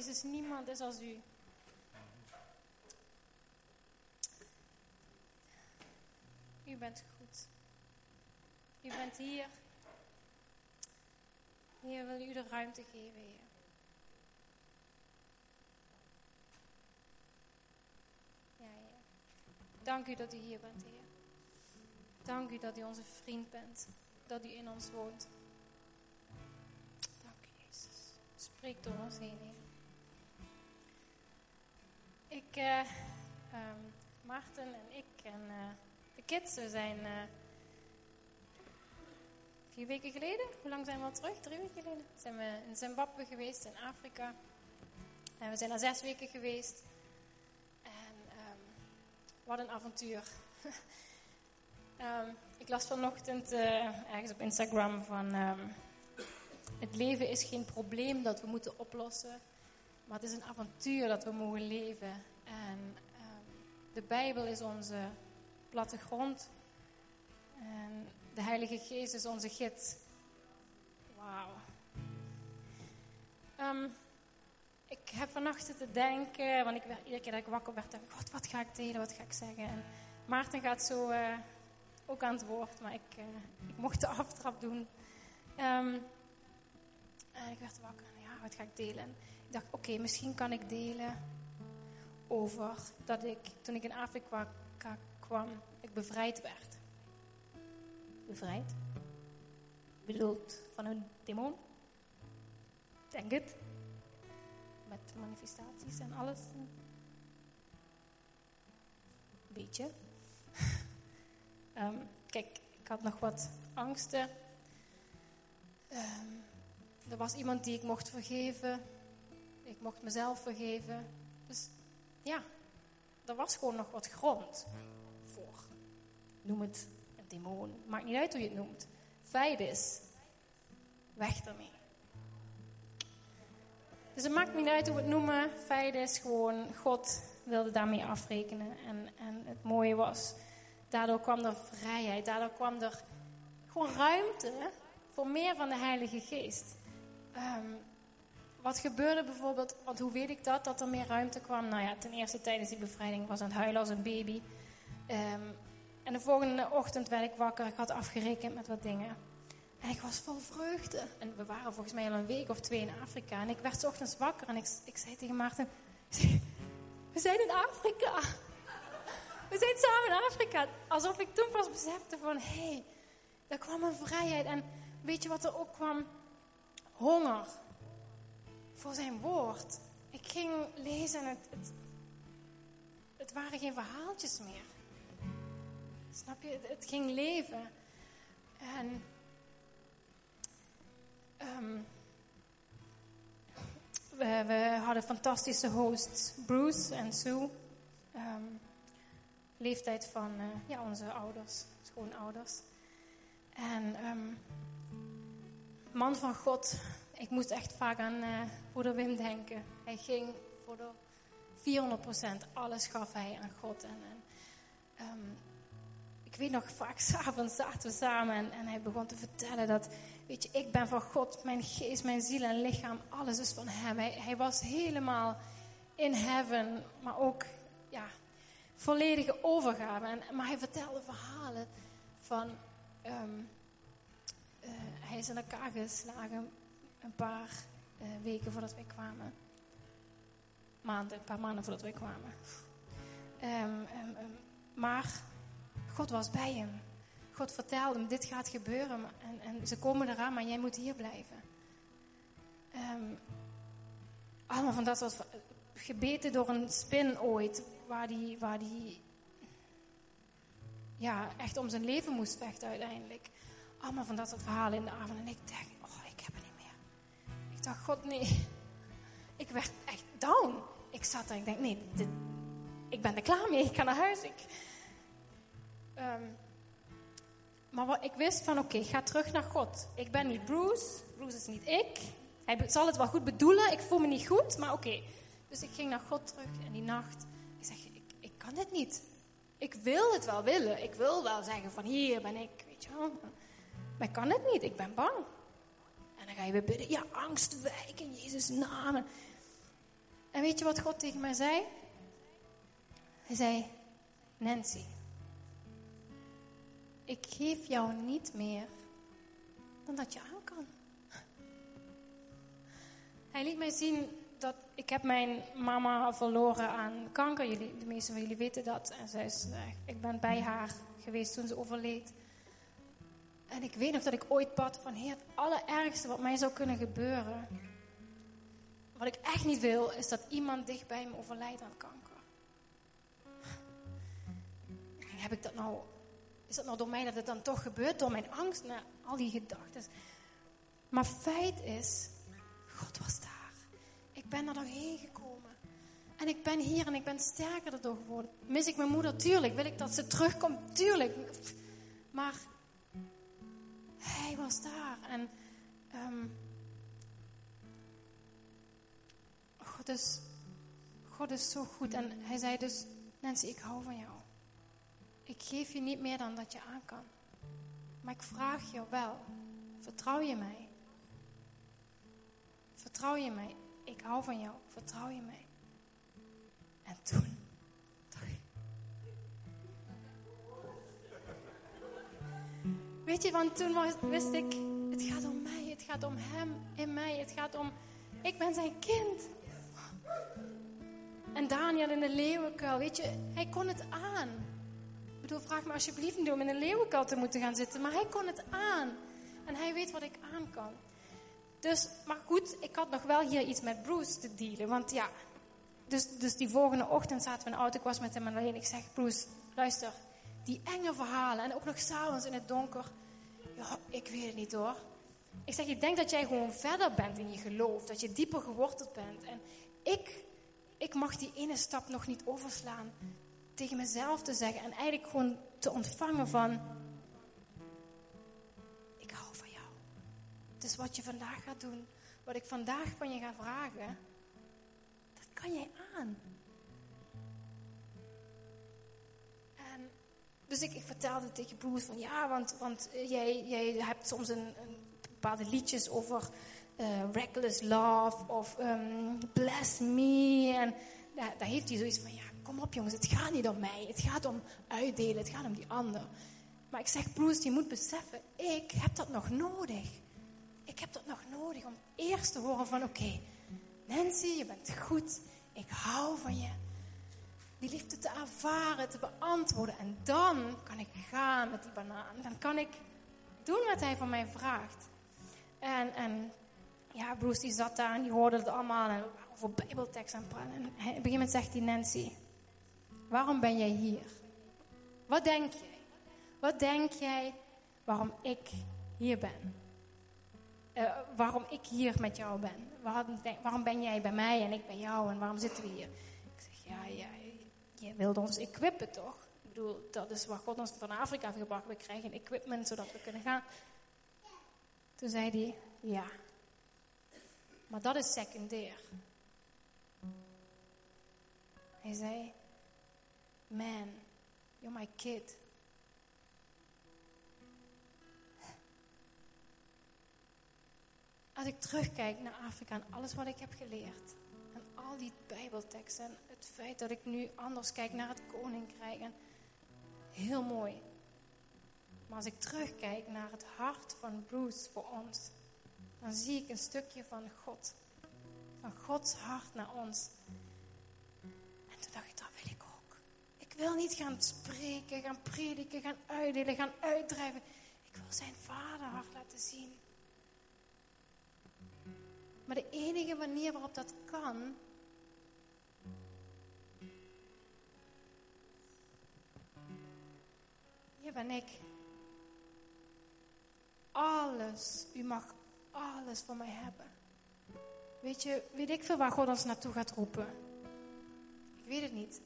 Jezus, niemand is als u. U bent goed. U bent hier. Heer, wil u de ruimte geven, Heer. Ja, Heer. Dank u dat u hier bent, Heer. Dank u dat u onze vriend bent. Dat u in ons woont. Dank u, Jezus. Spreek door ons heen, Heer. Ik, uh, Maarten en ik en uh, de kids, we zijn uh, vier weken geleden, hoe lang zijn we al terug? Drie weken geleden? Zijn we in Zimbabwe geweest, in Afrika. En we zijn daar zes weken geweest. En um, wat een avontuur. um, ik las vanochtend ergens op Instagram van... het leven is geen probleem dat we moeten oplossen. Maar het is een avontuur dat we mogen leven. En de Bijbel is onze plattegrond. En de Heilige Geest is onze gids. Wauw. Um, ik heb vannacht zitten denken, want ik werd, iedere keer dat ik wakker werd, dacht ik, God, wat ga ik delen, wat ga ik zeggen? En Maarten gaat zo uh, ook aan het woord, maar ik, uh, ik mocht de aftrap doen. Um, en ik werd wakker en ja, wat ga ik delen? Dacht, oké, misschien kan ik delen over dat ik, toen ik in Afrika kwam, ik bevrijd werd. Bevrijd? Bedoeld van een demon? Denk het. Met manifestaties en alles. Beetje. um, kijk, ik had nog wat angsten. Um, er was iemand die ik mocht vergeven. Ik mocht mezelf vergeven. Dus ja, er was gewoon nog wat grond voor. Noem het een demon. Maakt niet uit hoe je het noemt. Feit is, weg ermee. Dus het maakt niet uit hoe we het noemen. Feit is gewoon, God wilde daarmee afrekenen. En, en het mooie was, daardoor kwam er vrijheid. Daardoor kwam er gewoon ruimte voor meer van de Heilige Geest. Um, wat gebeurde bijvoorbeeld, want hoe weet ik dat, dat er meer ruimte kwam? Nou ja, ten eerste tijdens die bevrijding was aan het huilen als een baby. Um, en de volgende ochtend werd ik wakker, ik had afgerekend met wat dingen. En ik was vol vreugde. En we waren volgens mij al een week of twee in Afrika. En ik werd s ochtends wakker en ik, ik zei tegen Maarten, we zijn in Afrika. We zijn samen in Afrika. Alsof ik toen pas besefte van, hé, hey, er kwam een vrijheid. En weet je wat er ook kwam? Honger voor zijn woord. Ik ging lezen en het, het, het waren geen verhaaltjes meer. Snap je? Het, ging leven. En um, we, we, hadden fantastische hosts, Bruce en Sue. Um, leeftijd van uh, ja, onze ouders, schoonouders. En um, man van God, ik moest echt vaak aan uh, broeder Wim denken. Hij ging voor de 400% alles gaf hij aan God. En, en um, ik weet nog, vaak s'avonds zaten we samen en, hij begon te vertellen dat, weet je, ik ben van God, mijn geest, mijn ziel en lichaam, alles is van hem. Hij, was helemaal in heaven, maar ook, ja, volledige overgave. En, maar hij vertelde verhalen van, um, uh, hij is in elkaar geslagen een paar uh, weken voordat wij kwamen. Maanden, een paar maanden voordat wij kwamen. Um, um, um, maar God was bij hem. God vertelde hem, dit gaat gebeuren. En, en ze komen eraan, maar jij moet hier blijven. allemaal van dat soort gebeten door een spin ooit. Waar die, waar die ja, echt om zijn leven moest vechten uiteindelijk. Allemaal van dat soort verhalen in de avond. En ik dacht, ik dacht, God, nee. Ik werd echt down. Ik zat daar en ik denk, nee, dit, ik ben er klaar mee. Ik ga naar huis. Ik, um, maar wat, ik wist van, oké, okay, ga terug naar God. Ik ben niet Bruce. Bruce is niet ik. Hij zal het wel goed bedoelen. Ik voel me niet goed, maar oké. Dus ik ging naar God terug en die nacht. Ik zeg, ik, ik kan dit niet. Ik wil het wel willen. Ik wil wel zeggen van, hier ben ik, weet je wel. Maar ik kan het niet. Ik ben bang je weer bidden, ja, angst wijk in Jezus' naam. En weet je wat God tegen mij zei? Hij zei, Nancy, ik geef jou niet meer dan dat je aan kan. Hij liet mij zien dat ik heb mijn mama verloren aan kanker. Jullie, de meeste van jullie weten dat. En zij is, eh, ik ben bij haar geweest toen ze overleed. En ik weet nog dat ik ooit bad van Heer, het allerergste wat mij zou kunnen gebeuren. Wat ik echt niet wil, is dat iemand dichtbij me overlijdt aan kanker. Heb ik dat nou, is dat nou door mij dat het dan toch gebeurt? Door mijn angst? naar al die gedachten. Maar feit is, God was daar. Ik ben er doorheen gekomen. En ik ben hier en ik ben sterker erdoor geworden. Mis ik mijn moeder? Tuurlijk. Wil ik dat ze terugkomt? Tuurlijk. Maar hij was daar. En um, God, is, God is zo goed. En hij zei dus, Nancy, ik hou van jou. Ik geef je niet meer dan dat je aan kan. Maar ik vraag je wel, vertrouw je mij? Vertrouw je mij? Ik hou van jou. Vertrouw je mij? En toen. Weet je, want toen wist ik, het gaat om mij, het gaat om hem in mij, het gaat om, ik ben zijn kind. En Daniel in de leeuwenkuil, weet je, hij kon het aan. Ik bedoel, vraag me alsjeblieft niet om in een leeuwenkuil te moeten gaan zitten, maar hij kon het aan. En hij weet wat ik aan kan. Dus, maar goed, ik had nog wel hier iets met Bruce te dealen. Want ja, dus, dus die volgende ochtend zaten we in de auto, ik was met hem alleen. Ik zeg, Bruce, luister, die enge verhalen en ook nog s'avonds in het donker. Ja, ik weet het niet hoor. Ik zeg, je denkt dat jij gewoon verder bent in je geloof, dat je dieper geworteld bent. En ik, ik mag die ene stap nog niet overslaan. Tegen mezelf te zeggen en eigenlijk gewoon te ontvangen van, ik hou van jou. Dus wat je vandaag gaat doen, wat ik vandaag van je ga vragen, dat kan jij aan. En dus ik, ik vertelde tegen Bruce van ja, want, want eh, jij, jij hebt soms een, een bepaalde liedjes over uh, reckless love of um, bless me. En daar, daar, heeft hij zoiets van ja, kom op jongens, het gaat niet om mij. Het gaat om uitdelen, het gaat om die ander. Maar ik zeg Bruce, je moet beseffen, ik heb dat nog nodig. Ik heb dat nog nodig om eerst te horen van oké, Nancy, je bent goed. Ik hou van je die liefde te ervaren, te beantwoorden. En dan kan ik gaan met die banaan. Dan kan ik doen wat hij van mij vraagt. En, en ja, Bruce die zat daar en die hoorde het allemaal en over bijbeltekst praten. En op een gegeven moment zegt hij, Nancy, waarom ben jij hier? Wat denk jij? Wat denk jij waarom ik hier ben? Uh, waarom ik hier met jou ben? Waarom, waarom ben jij bij mij en ik bij jou en waarom zitten we hier? Ik zeg, ja, ja, je wilde ons equippen, toch? Ik bedoel, dat is wat God ons van Afrika heeft gebracht. We krijgen equipment zodat we kunnen gaan. Toen zei hij, ja. Maar dat is secundair. Hij zei, man, you're my kid. Als ik terugkijk naar Afrika en alles wat ik heb geleerd, al die Bijbelteksten, het feit dat ik nu anders kijk naar het koninkrijk. En heel mooi. Maar als ik terugkijk naar het hart van Bruce voor ons, dan zie ik een stukje van God. Van Gods hart naar ons. En toen dacht ik, dat wil ik ook. Ik wil niet gaan spreken, gaan prediken, gaan uitdelen, gaan uitdrijven. Ik wil zijn vaderhart laten zien. Maar de enige manier waarop dat kan, hier ben ik. Alles, u mag alles van mij hebben. Weet je, weet ik veel waar God ons naartoe gaat roepen? Ik weet het niet.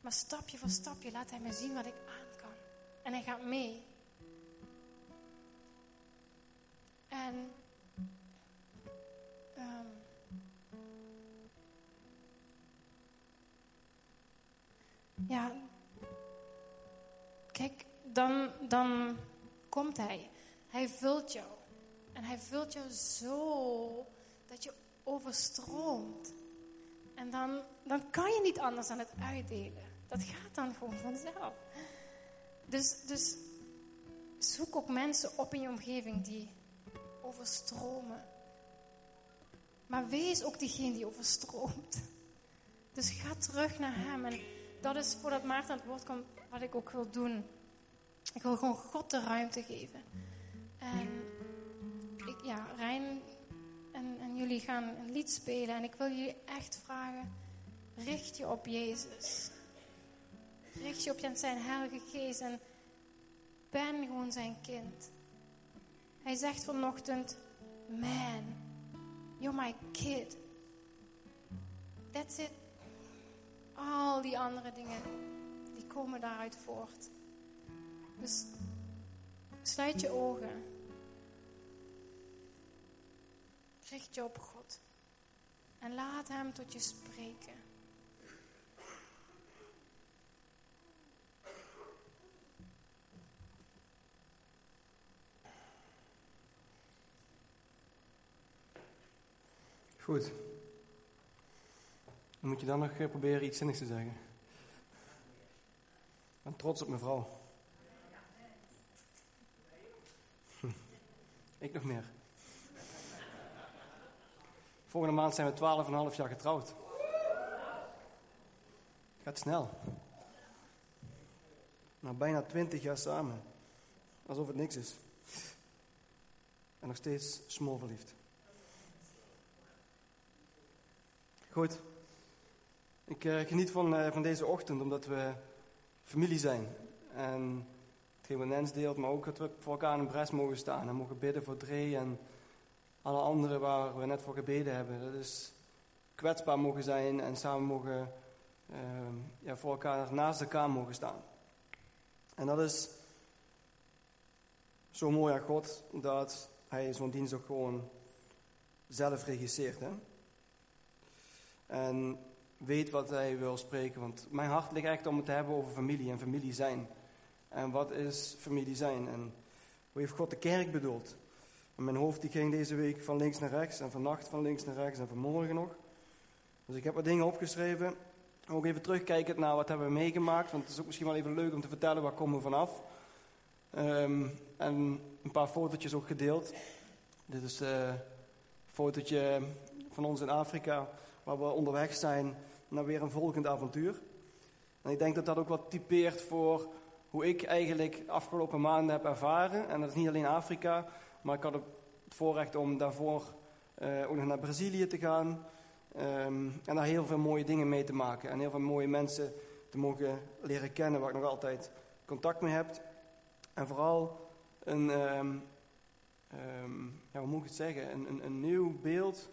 Maar stapje voor stapje laat hij me zien wat ik aan kan. En hij gaat mee. En um, ja, Kijk, dan, dan komt Hij. Hij vult jou. En Hij vult jou zo dat je overstroomt. En dan, dan kan je niet anders dan het uitdelen. Dat gaat dan gewoon vanzelf. Dus, dus zoek ook mensen op in je omgeving die overstromen. Maar wees ook diegene die overstroomt. Dus ga terug naar Hem. En dat is voordat Maarten aan het woord komt, wat ik ook wil doen. Ik wil gewoon God de ruimte geven. En ik, ja, Rijn en, en jullie gaan een lied spelen. En ik wil jullie echt vragen, richt je op Jezus. Richt je op zijn Heilige Geest en ben gewoon zijn kind. Hij zegt vanochtend, man, you're my kid. That's it. Al die andere dingen, die komen daaruit voort. Dus sluit je ogen. Richt je op God. En laat Hem tot je spreken. Goed. Dan moet je dan nog eh, proberen iets zinnigs te zeggen. Ben trots op mijn vrouw. Ik nog meer. Volgende maand zijn we 12,5 jaar getrouwd. Gaat snel. Nou, bijna 20 jaar samen. Alsof het niks is. En nog steeds smoorverliefd. Goed. Ik uh, geniet van, uh, van deze ochtend omdat we familie zijn. En wat Nens deelt, maar ook dat we voor elkaar in een bres mogen staan en mogen bidden voor Dre en alle anderen waar we net voor gebeden hebben. Dat is kwetsbaar mogen zijn en samen mogen uh, ja, voor elkaar naast elkaar mogen staan. En dat is zo mooi aan God dat Hij zo'n dienst ook gewoon zelf regisseert. Hè? En weet wat hij wil spreken. Want mijn hart ligt echt om het te hebben over familie en familie zijn. En wat is familie zijn? En hoe heeft God de kerk bedoeld? En mijn hoofd die ging deze week van links naar rechts. En vannacht van links naar rechts en vanmorgen nog. Dus ik heb wat dingen opgeschreven. Ook even terugkijken naar wat hebben we meegemaakt. Want het is ook misschien wel even leuk om te vertellen waar komen we vanaf. Um, en een paar fotootjes ook gedeeld. Dit is uh, een fotootje van ons in Afrika waar we onderweg zijn naar weer een volgend avontuur. En ik denk dat dat ook wat typeert voor hoe ik eigenlijk afgelopen maanden heb ervaren. En dat is niet alleen Afrika, maar ik had het voorrecht om daarvoor uh, ook nog naar Brazilië te gaan. Um, en daar heel veel mooie dingen mee te maken. En heel veel mooie mensen te mogen leren kennen waar ik nog altijd contact mee heb. En vooral een, um, um, ja, hoe moet ik het zeggen, een, een, een nieuw beeld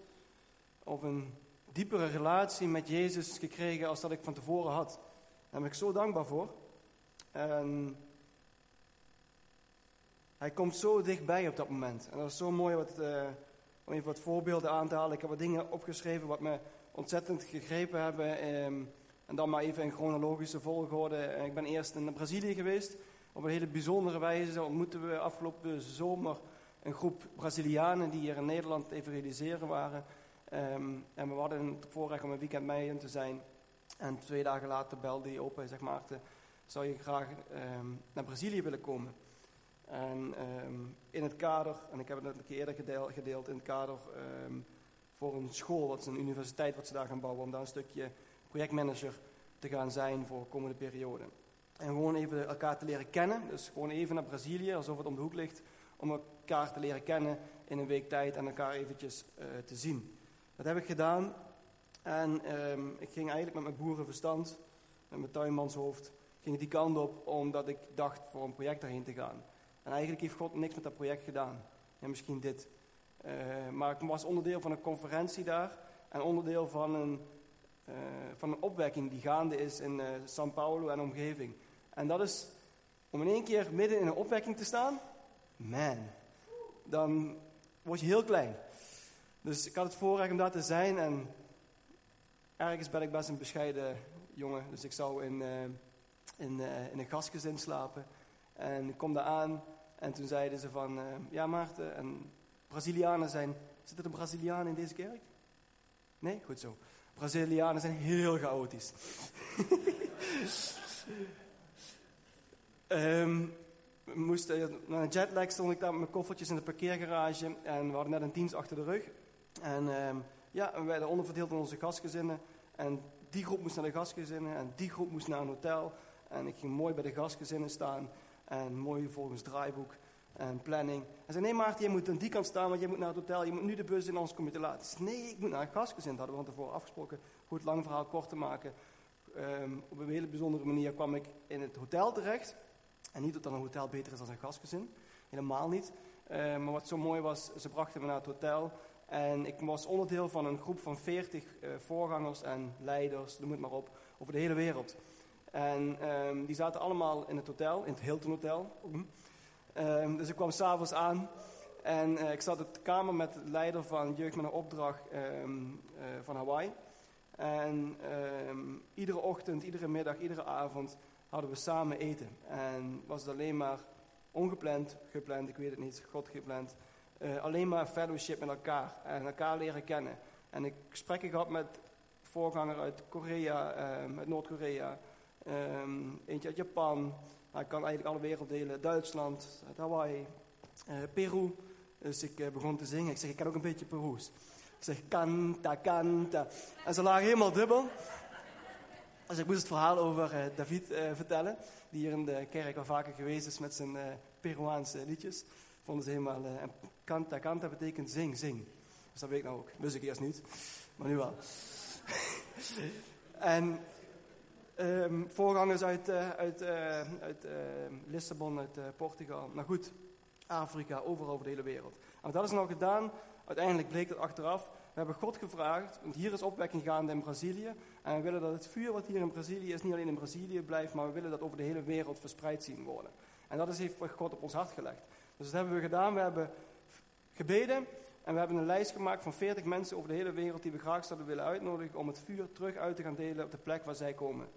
of een diepere relatie met Jezus gekregen als dat ik van tevoren had. Daar ben ik zo dankbaar voor. Hij komt zo dichtbij op dat moment. En dat is zo mooi wat, uh, om even wat voorbeelden aan te halen. Ik heb wat dingen opgeschreven wat me ontzettend gegrepen hebben. Um, en dan maar even in chronologische volgorde. Ik ben eerst in Brazilië geweest. Op een hele bijzondere wijze ontmoetten we afgelopen zomer een groep Brazilianen die hier in Nederland even realiseren waren. Um, en we hadden het voorrecht om een weekend mee in te zijn. En twee dagen later belde hij op en zegt Maarten, zou je graag um, naar Brazilië willen komen? En um, in het kader, en ik heb het net een keer eerder gedeeld, in het kader voor een school, wat is een universiteit wat ze daar gaan bouwen, om daar een stukje projectmanager te gaan zijn voor de komende periode. En gewoon even elkaar te leren kennen, dus gewoon even naar Brazilië, alsof het om de hoek ligt, om elkaar te leren kennen in een week tijd en elkaar eventjes uh, te zien. Dat heb ik gedaan. En um, ik ging eigenlijk met mijn boerenverstand, met mijn tuinmanshoofd, ging die kant op omdat ik dacht voor een project daarheen te gaan. En eigenlijk heeft God niks met dat project gedaan. Ja, misschien dit. Uh, maar ik was onderdeel van een conferentie daar en onderdeel van een, uh, van een opwekking die gaande is in uh, São Paulo en omgeving. En dat is om in één keer midden in een opwekking te staan. Man, dan word je heel klein. Dus ik had het voorrecht om daar te zijn en ergens ben ik best een bescheiden jongen. Dus ik zou in, uh, in, uh, in een gastgezin slapen. En ik kom daar aan en toen zeiden ze van, uh, ja Maarten, en Brazilianen zijn, zitten er Brazilianen in deze kerk? Nee? Goed zo. Brazilianen zijn heel chaotisch. We moesten, na een jetlag stond ik daar met mijn koffertjes in de parkeergarage en we hadden net een dienst achter de rug. En ehm, ja, we werden onderverdeeld in onze gastgezinnen. En die groep moest naar de gastgezinnen en die groep moest naar een hotel. En ik ging mooi bij de gastgezinnen staan en mooi volgens draaiboek en planning. En zei, nee Maarten, je moet aan die kant staan, want je moet naar het hotel. Je moet nu de bus in, anders kom je te laat. nee, ik moet naar een gastgezin. Dat hadden we van tevoren afgesproken. Goed, lang verhaal kort te maken. Ehm, op een hele bijzondere manier kwam ik in het hotel terecht. En niet dat een hotel beter is dan een gastgezin. Helemaal niet. Ehm, maar wat zo mooi was, ze brachten me naar het hotel. En ik was onderdeel van een groep van 40 uh, eh, voorgangers en leiders, noem het maar op, over de hele wereld. En um, die zaten allemaal in het hotel, in het Hilton Hotel. Um, dus ik kwam s'avonds aan en uh, ik zat op de kamer met de leider van Jeugd met een Opdracht um, uh, van Hawaii. En iedere ochtend, iedere middag, iedere avond hadden we samen eten. En was het alleen maar ongepland, gepland, ik weet het niet, God gepland. Uh, alleen maar fellowship met elkaar en elkaar leren kennen. En ik gesprekken gehad met voorganger uit Korea, uh, uit Noord-Korea, um, eentje uit Japan. Hij kan eigenlijk alle werelddelen, Duitsland, uit Hawaii, uh, Peru. Dus ik begon te zingen. Ik zeg, ik kan ook een beetje Peru's. Ik zeg, canta, canta. En ze lagen helemaal dubbel. Dus ik moest het verhaal over David vertellen, die hier in de kerk al vaker geweest is met zijn Peruaanse liedjes vonden ze helemaal... Uh, kanta, kanta betekent zing, zing. Dus dat weet ik nou ook. Wist ik eerst niet, maar nu wel. en um, voorgangers uit, uh, uit, uh, uit Lissabon, uit Portugal. Maar goed, Afrika, overal over de hele wereld. En hadden ze nou gedaan? Uiteindelijk bleek dat achteraf. We hebben God gevraagd, want hier is opwekking gaande in Brazilië. En we willen dat het vuur wat hier in Brazilië is, niet alleen in Brazilië blijft, maar we willen dat over de hele wereld verspreid zien worden. En dat is heeft God op ons hart gelegd. Dus dat hebben we gedaan. We hebben gebeden en we hebben een lijst gemaakt van 40 mensen over de hele wereld die we graag zouden willen uitnodigen om het vuur terug uit te gaan delen op de plek waar zij komen.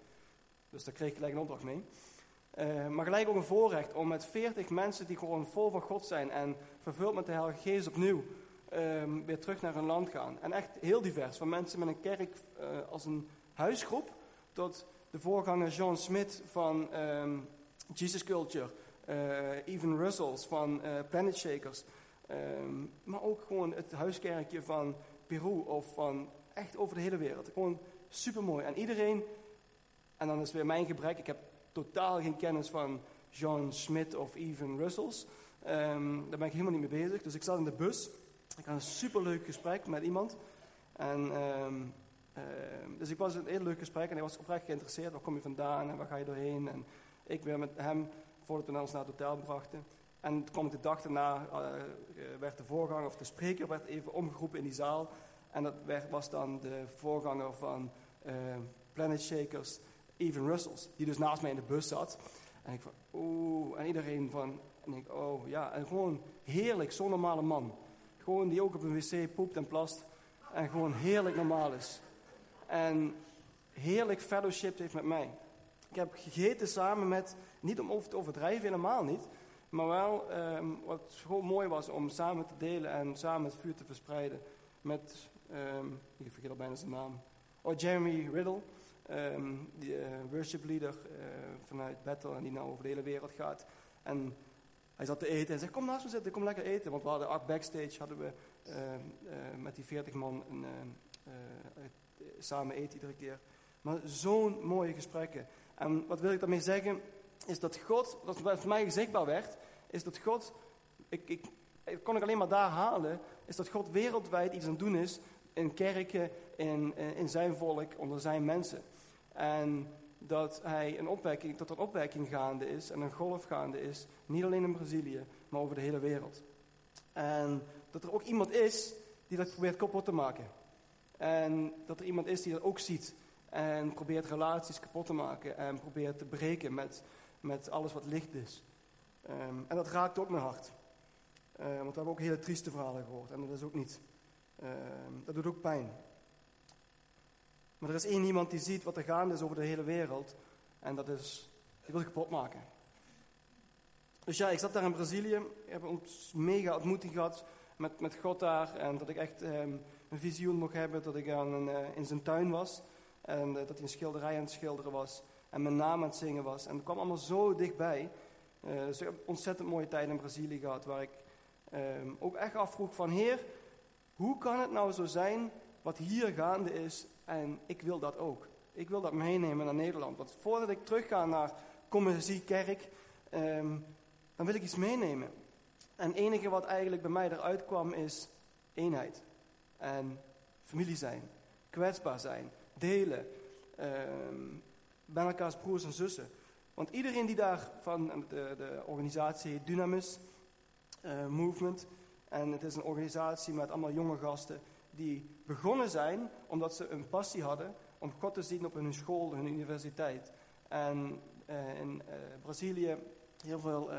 Dus daar kreeg ik gelijk een opdracht mee. Uh, maar gelijk ook een voorrecht om met 40 mensen die gewoon vol van God zijn en vervuld met de Heilige Geest opnieuw um, weer terug naar hun land gaan. En echt heel divers, van mensen met een kerk uh, als een huisgroep tot de voorganger John Smith van um, Jesus Culture uh, Even Russells van Planet Shakers. Um, maar ook gewoon het huiskerkje van Peru of van echt over de hele wereld. Gewoon super mooi. En iedereen, en dan is weer mijn gebrek, ik heb totaal geen kennis van John Smith of Even Russells. Um, daar ben ik helemaal niet mee bezig. Dus ik zat in de bus. Ik had een superleuk gesprek met iemand. En, uh, dus ik was een heel leuk gesprek en hij was oprecht geïnteresseerd. Waar kom je vandaan en waar ga je doorheen? En ik weer met hem voordat we ons naar het hotel brachten. En kwam ik de dag daarna, uh, werd de voorganger of de spreker werd even omgeroepen in die zaal. En dat werd, was dan de voorganger van uh, Planet Shakers, Even Russells, die dus naast mij in de bus zat. En ik van, oeh, en iedereen van, en ik, oh ja, en gewoon heerlijk, zo'n normale man. Gewoon die ook op een wc poept en plast. En gewoon heerlijk normaal is. En heerlijk fellowship heeft met mij. Ik heb gegeten samen met, niet om over te overdrijven, helemaal niet. Maar wel, um, wat gewoon mooi was om samen te delen en samen het vuur te verspreiden. Met, um, ik vergeet al bijna zijn naam. Oh, Jeremy Riddle, um, die uh, worship leader uh, vanuit Bethel en die nou over de hele wereld gaat. En hij zat te eten en zei, kom naast me zitten, kom lekker eten. Want we hadden ook backstage, hadden we met die 40 man een, samen eten iedere keer. Maar zo'n mooie gesprekken. En wat wil ik daarmee zeggen? Is dat God, wat voor mij zichtbaar werd, is dat God, ik, ik, ik kon ik alleen maar daar halen, is dat God wereldwijd iets aan het doen is in kerken, in, in zijn volk, onder zijn mensen. En dat hij een opwekking, dat er een opwekking gaande is en een golf gaande is, niet alleen in Brazilië, maar over de hele wereld. En dat er ook iemand is die dat probeert kapot te maken. En dat er iemand is die dat ook ziet en probeert relaties kapot te maken en probeert te breken met, met alles wat licht is. Um, en dat raakt ook mijn hart. Uh, want we hebben ook hele trieste verhalen gehoord. En dat is ook niet. Uh, dat doet ook pijn. Maar er is één iemand die ziet wat er gaande is over de hele wereld. En dat is, die wil kapot maken. Dus ja, ik zat daar in Brazilië. Ik heb een mega ontmoeting gehad. met, met God daar. En dat ik echt ehm, een visioen mocht hebben dat ik aan een, eh, in zijn tuin was. En eh, dat hij een schilderij aan het schilderen was. En mijn naam aan het zingen was. En het kwam allemaal zo dichtbij. Dus ik heb ontzettend mooie tijd in Brazilië gehad. Waar ik ehm, ook echt afvroeg van Heer, hoe kan het nou zo zijn wat hier gaande is en ik wil dat ook. Ik wil dat meenemen naar Nederland. Want voordat ik terug ga naar Commercie Kerk, ehm, dan wil ik iets meenemen. En het enige wat eigenlijk bij mij eruit kwam is eenheid. En familie zijn. Kwetsbaar zijn. Delen. Um, bij elkaars broers en zussen. Want iedereen die daar van de, de organisatie Dynamis uh, Movement. En het is een organisatie met allemaal jonge gasten die begonnen zijn omdat ze een passie hadden om God te zien op hun school, hun universiteit. En uh, in Brazilië heel veel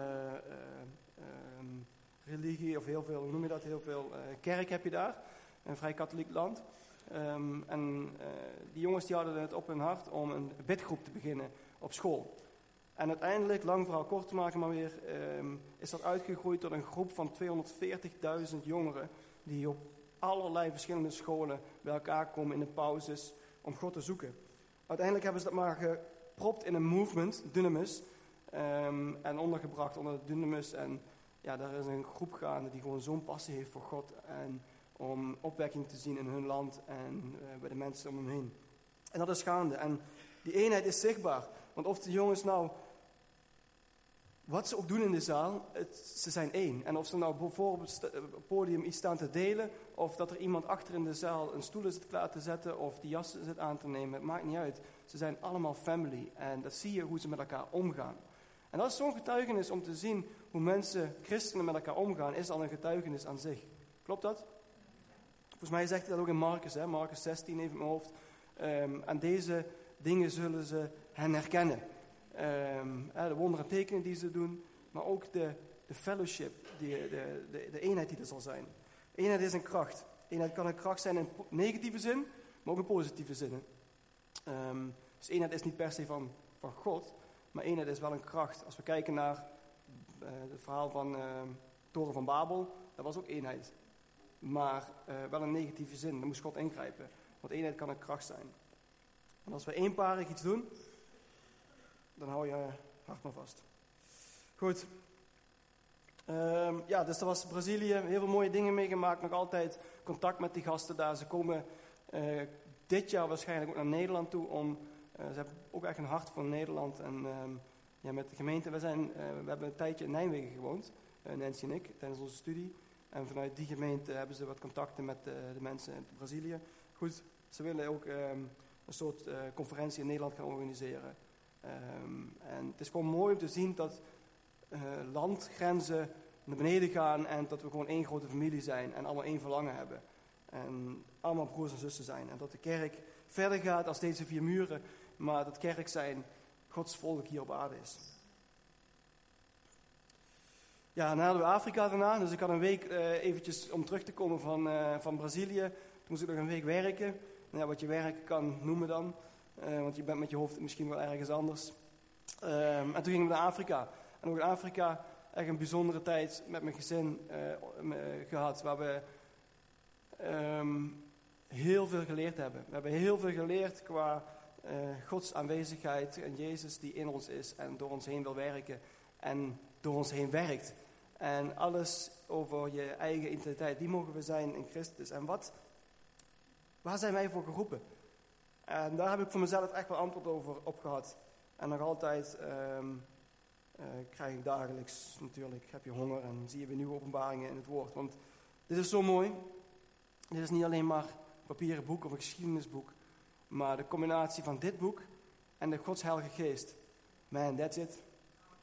um, religie, of heel veel, hoe noem je dat, heel veel kerk heb je daar. Een vrij katholiek land. Um, en die jongens die hadden het op hun hart om een bidgroep te beginnen op school. En uiteindelijk, lang verhaal kort te maken maar weer, um, is dat uitgegroeid tot een groep van 240.000 jongeren die op allerlei verschillende scholen bij elkaar komen in de pauzes om God te zoeken. Uiteindelijk hebben ze dat maar gepropt in een movement, Dynamis, um, en ondergebracht onder Dynamis. En ja, daar is een groep gaande die gewoon zo'n passie heeft voor God en om opwekking te zien in hun land en uh, bij de mensen om hem heen. En dat is gaande. En die eenheid is zichtbaar. Want of de jongens nou wat ze ook doen in de zaal, het, ze zijn één. En of ze nou bijvoorbeeld op het podium iets staan te delen, of dat er iemand achter in de zaal een stoel zit klaar te zetten, of die jas zit aan te nemen, het maakt niet uit. Ze zijn allemaal family en dat zie je hoe ze met elkaar omgaan. En dat is zo'n getuigenis om te zien hoe mensen, christenen, met elkaar omgaan, is al een getuigenis aan zich. Klopt dat? Volgens mij zegt hij dat ook in Marcus, hè? Marcus 16 even in mijn hoofd. Um, en deze dingen zullen ze hen herkennen. Um, de wonderen tekenen die ze doen, maar ook de, de fellowship, die, de, de, de eenheid die er zal zijn. Eenheid is een kracht. Eenheid kan een kracht zijn in negatieve zin, maar ook in positieve zin. Um, dus eenheid is niet per se van, van God, maar eenheid is wel een kracht. Als we kijken naar uh, het verhaal van uh, Toren van Babel, dat was ook eenheid. Maar uh, wel in negatieve zin, daar moest God ingrijpen. Want eenheid kan een kracht zijn. En als we eenparig iets doen, dan hou je hart maar vast. Goed. Um, ja, dus dat was Brazilië. Heel veel mooie dingen meegemaakt. Nog altijd contact met die gasten daar. Ze komen uh, dit jaar waarschijnlijk ook naar Nederland toe. Om, uh, ze hebben ook echt een hart voor Nederland. En um, ja, met de gemeente. We, zijn, we hebben een tijdje in Nijmegen gewoond. Nancy en ik, tijdens onze studie. En vanuit die gemeente hebben ze wat contacten met de mensen in Brazilië. Goed, ze willen ook um, een soort conferentie in Nederland gaan organiseren. Um, en het is gewoon mooi om te zien dat uh, landgrenzen naar beneden gaan en dat we gewoon één grote familie zijn en allemaal één verlangen hebben. En allemaal broers en zussen zijn. En dat de kerk verder gaat als deze vier muren, maar dat kerk zijn Gods volk hier op aarde is. Ja, dan hadden we Afrika daarna. Dus ik had een week uh, eventjes om terug te komen van, uh, van Brazilië. Toen moest ik nog een week werken. Nou, wat je werken kan noemen dan. Uh, want je bent met je hoofd misschien wel ergens anders. Um, en toen gingen we naar Afrika. En ook in Afrika echt een bijzondere tijd met mijn gezin gehad. Waar we um, heel veel geleerd hebben. We hebben heel veel geleerd qua Gods aanwezigheid en Jezus die in ons is en door ons heen wil werken. En door ons heen werkt. En alles over je eigen identiteit, die mogen we zijn in Christus. En wat, waar zijn wij voor geroepen? En daar heb ik voor mezelf echt wel antwoord over op gehad. En nog altijd um, uh, krijg ik dagelijks natuurlijk, heb je honger en zie je weer nieuwe openbaringen in het woord. Want dit is zo mooi. Dit is niet alleen maar een papieren boek of een geschiedenisboek. Maar de combinatie van dit boek en de Gods Heilige Geest. Man, that's it.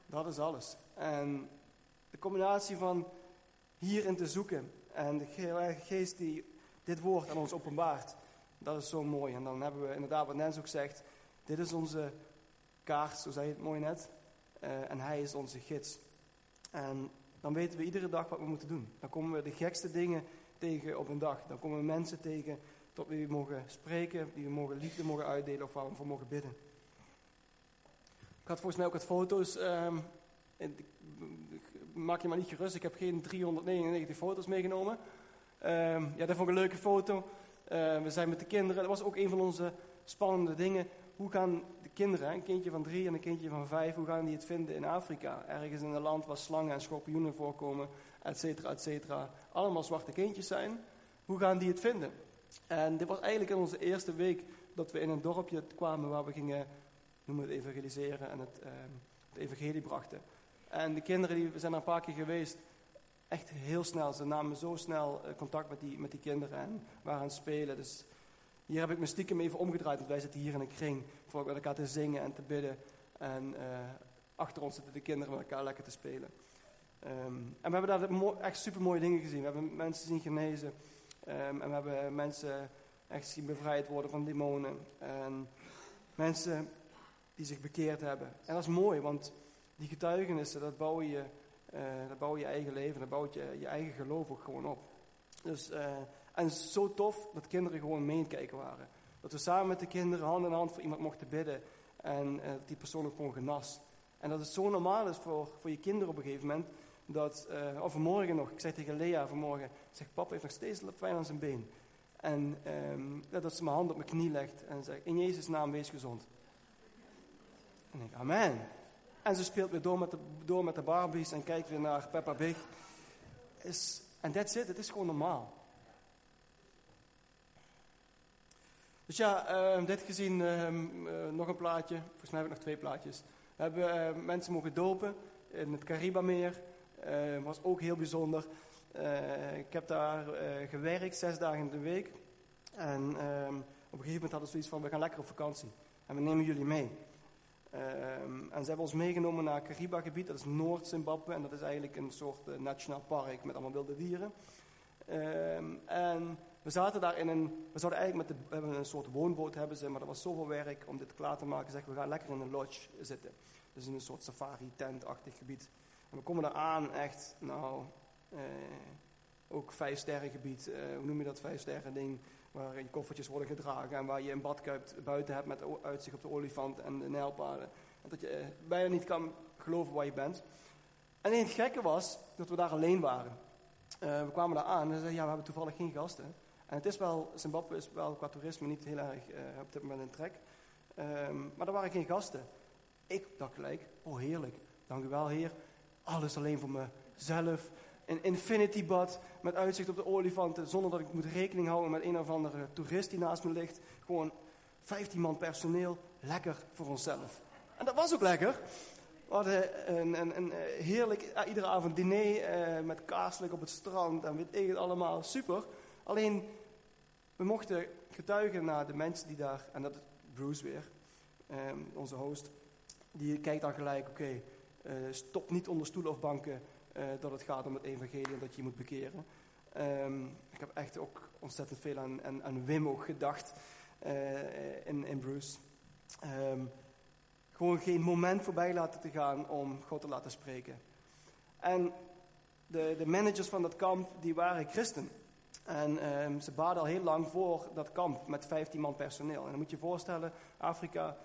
Dat is alles. En de combinatie van hierin te zoeken en de Geest die dit woord aan ons openbaart. Dat is zo mooi. En dan hebben we inderdaad wat Nens ook zegt. Dit is onze kaart, zo zei het mooi net. Uh, en hij is onze gids. En dan weten we iedere dag wat we moeten doen. Dan komen we de gekste dingen tegen op een dag. Dan komen we mensen tegen tot wie we mogen spreken, die we mogen liefde mogen uitdelen of waar we voor mogen bidden. Ik had volgens mij ook wat foto's um, maak je maar niet gerust, ik heb geen 399 foto's meegenomen. Ehm, ja, dat vond ik een leuke foto. Eh, we zijn met de kinderen, dat was ook een van onze spannende dingen. Hoe gaan de kinderen, een kindje van drie en een kindje van vijf, hoe gaan die het vinden in Afrika? Ergens in een land waar slangen en schorpioenen voorkomen, et cetera, et cetera. Allemaal zwarte kindjes zijn. Hoe gaan die het vinden? En dit was eigenlijk in onze eerste week dat we in een dorpje kwamen waar we gingen, noem het evangeliseren en het, uh, het evangelie brachten. En de kinderen die we zijn er een paar keer geweest, echt heel snel. Ze namen zo snel eh, contact met die, met die kinderen en waren aan het spelen. Dus hier heb ik me stiekem even omgedraaid, want wij zitten hier in een kring voor elkaar te zingen en te bidden. En uh, achter ons zitten de kinderen met elkaar lekker te spelen. Um, en we hebben daar echt super mooie dingen gezien. We hebben mensen zien genezen. Um, en we hebben mensen echt zien bevrijd worden van demonen. En mensen die zich bekeerd hebben. En dat is mooi, want die getuigenissen, dat bouw je, uh, dat bouw je eigen leven, dat bouwt je, je eigen geloof ook gewoon op. Dus, uh, en zo tof dat kinderen gewoon meekijken waren. Dat we samen met de kinderen hand in hand voor iemand mochten bidden. En uh, dat die persoon ook gewoon genas. En dat het zo normaal is voor, voor je kinderen op een gegeven moment. Dat, uh, of vanmorgen nog, ik zei tegen Lea vanmorgen, zeg papa heeft nog steeds pijn aan zijn been. En um, dat ze mijn hand op mijn knie legt en zegt, in Jezus naam wees gezond. En ik, amen. En ze speelt weer door met de, met de Barbies en kijkt weer naar Peppa. Is, en that's it, het is gewoon normaal. Dus ja, uh, dit gezien uh, uh, nog een plaatje. Volgens mij heb ik nog twee plaatjes. We hebben uh, mensen mogen dopen in het Caribameer. Uh, was ook heel bijzonder. Uh, ik heb daar gewerkt, zes dagen in de week. En op een gegeven moment hadden we zoiets van, we gaan lekker op vakantie. En we nemen jullie mee. Um, en ze hebben ons meegenomen naar het Cariba-gebied, dat is Noord-Zimbabwe. En dat is eigenlijk een soort uh, nationaal park met allemaal wilde dieren. Um, en we zaten daar in een, we zouden eigenlijk met de, we hebben een soort woonboot hebben ze, maar dat was zoveel werk om dit klaar te maken. Zeg, we gaan lekker in een lodge zitten. Dus in een soort safari-tent-achtig gebied. En we komen daar aan, echt, nou, uh, ook vijf sterren gebied. Uh, hoe noem je dat, vijf sterren ding? Waar je koffertjes worden gedragen en waar je een badkuip buiten hebt met uitzicht op de olifant en de nijlpaarden. En dat je uh, bijna niet kan geloven waar je bent. En het gekke was dat we daar alleen waren. Uh, we kwamen daar aan en zeiden, ja, we hebben toevallig geen gasten. En het is wel, Zimbabwe is wel qua toerisme niet heel erg uh, op dit moment in trek. Um, maar er waren geen gasten. Ik dacht gelijk, oh heerlijk, dank u wel heer. Alles alleen voor mezelf. Een infinity bad met uitzicht op de olifanten. Zonder dat ik moet rekening houden met een of andere toerist die naast me ligt. Gewoon 15 man personeel. Lekker voor onszelf. En dat was ook lekker. We hadden een, een, een heerlijk, uh, iedere avond diner uh, met kaarselijk op het strand. En weet ik allemaal. Super. Alleen, we mochten getuigen naar de mensen die daar, en dat is Bruce weer, um, onze host, die kijkt dan gelijk, oké, stop niet onder stoelen of banken dat het gaat om het evangelie en dat je moet bekeren. Um, ik heb echt ook ontzettend veel aan, aan, aan Wim ook gedacht uh, in, in Bruce. Um, gewoon geen moment voorbij laten te gaan om God te laten spreken. En de, de managers van dat kamp, die waren christen. En um, ze baden al heel lang voor dat kamp met 15 man personeel. En dan moet je je voorstellen, Afrika,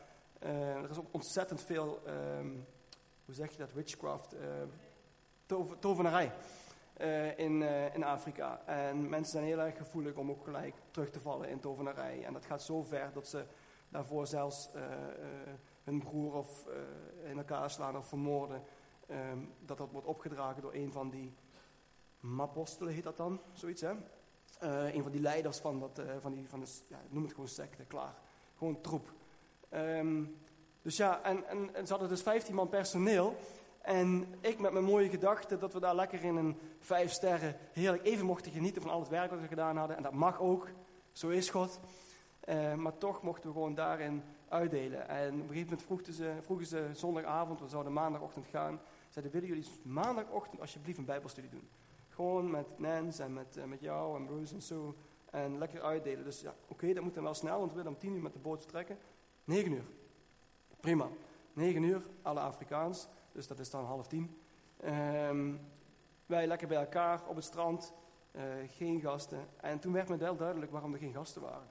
uh, er is ook ontzettend veel, hoe zeg je dat, witchcraft, tover, tovenarij uh, in, uh, in Afrika. En mensen zijn heel erg gevoelig om ook gelijk terug te vallen in tovenarij. En dat gaat zo ver dat ze daarvoor zelfs uh, hun broer of in elkaar slaan of vermoorden. Um, dat dat wordt opgedragen door een van die mapostelen, heet dat dan, zoiets hè. Uh, een van die leiders van, dat, van, die, van de, ja, noem het gewoon secte, klaar. Gewoon troep. Um, dus ja, en, en, en, ze hadden dus 15 man personeel. En ik met mijn mooie gedachten dat we daar lekker in een vijf sterren heerlijk even mochten genieten van al het werk dat we gedaan hadden. En dat mag ook, zo is God. Uh, maar toch mochten we gewoon daarin uitdelen. En op een gegeven moment vroegen ze, ze zondagavond, we zouden maandagochtend gaan. Zeiden, willen jullie maandagochtend alsjeblieft een bijbelstudie doen? Gewoon met Nance en met, uh, met jou en Bruce en zo. En lekker uitdelen. Dus ja, oké, dat moet dan wel snel, want we willen om tien uur met de boot vertrekken. Negen uur. Prima. Negen uur, alle Afrikaans. Dus dat is dan half tien. Um, wij lekker bij elkaar op het strand. Uh, geen gasten. En toen werd me wel duidelijk waarom er geen gasten waren.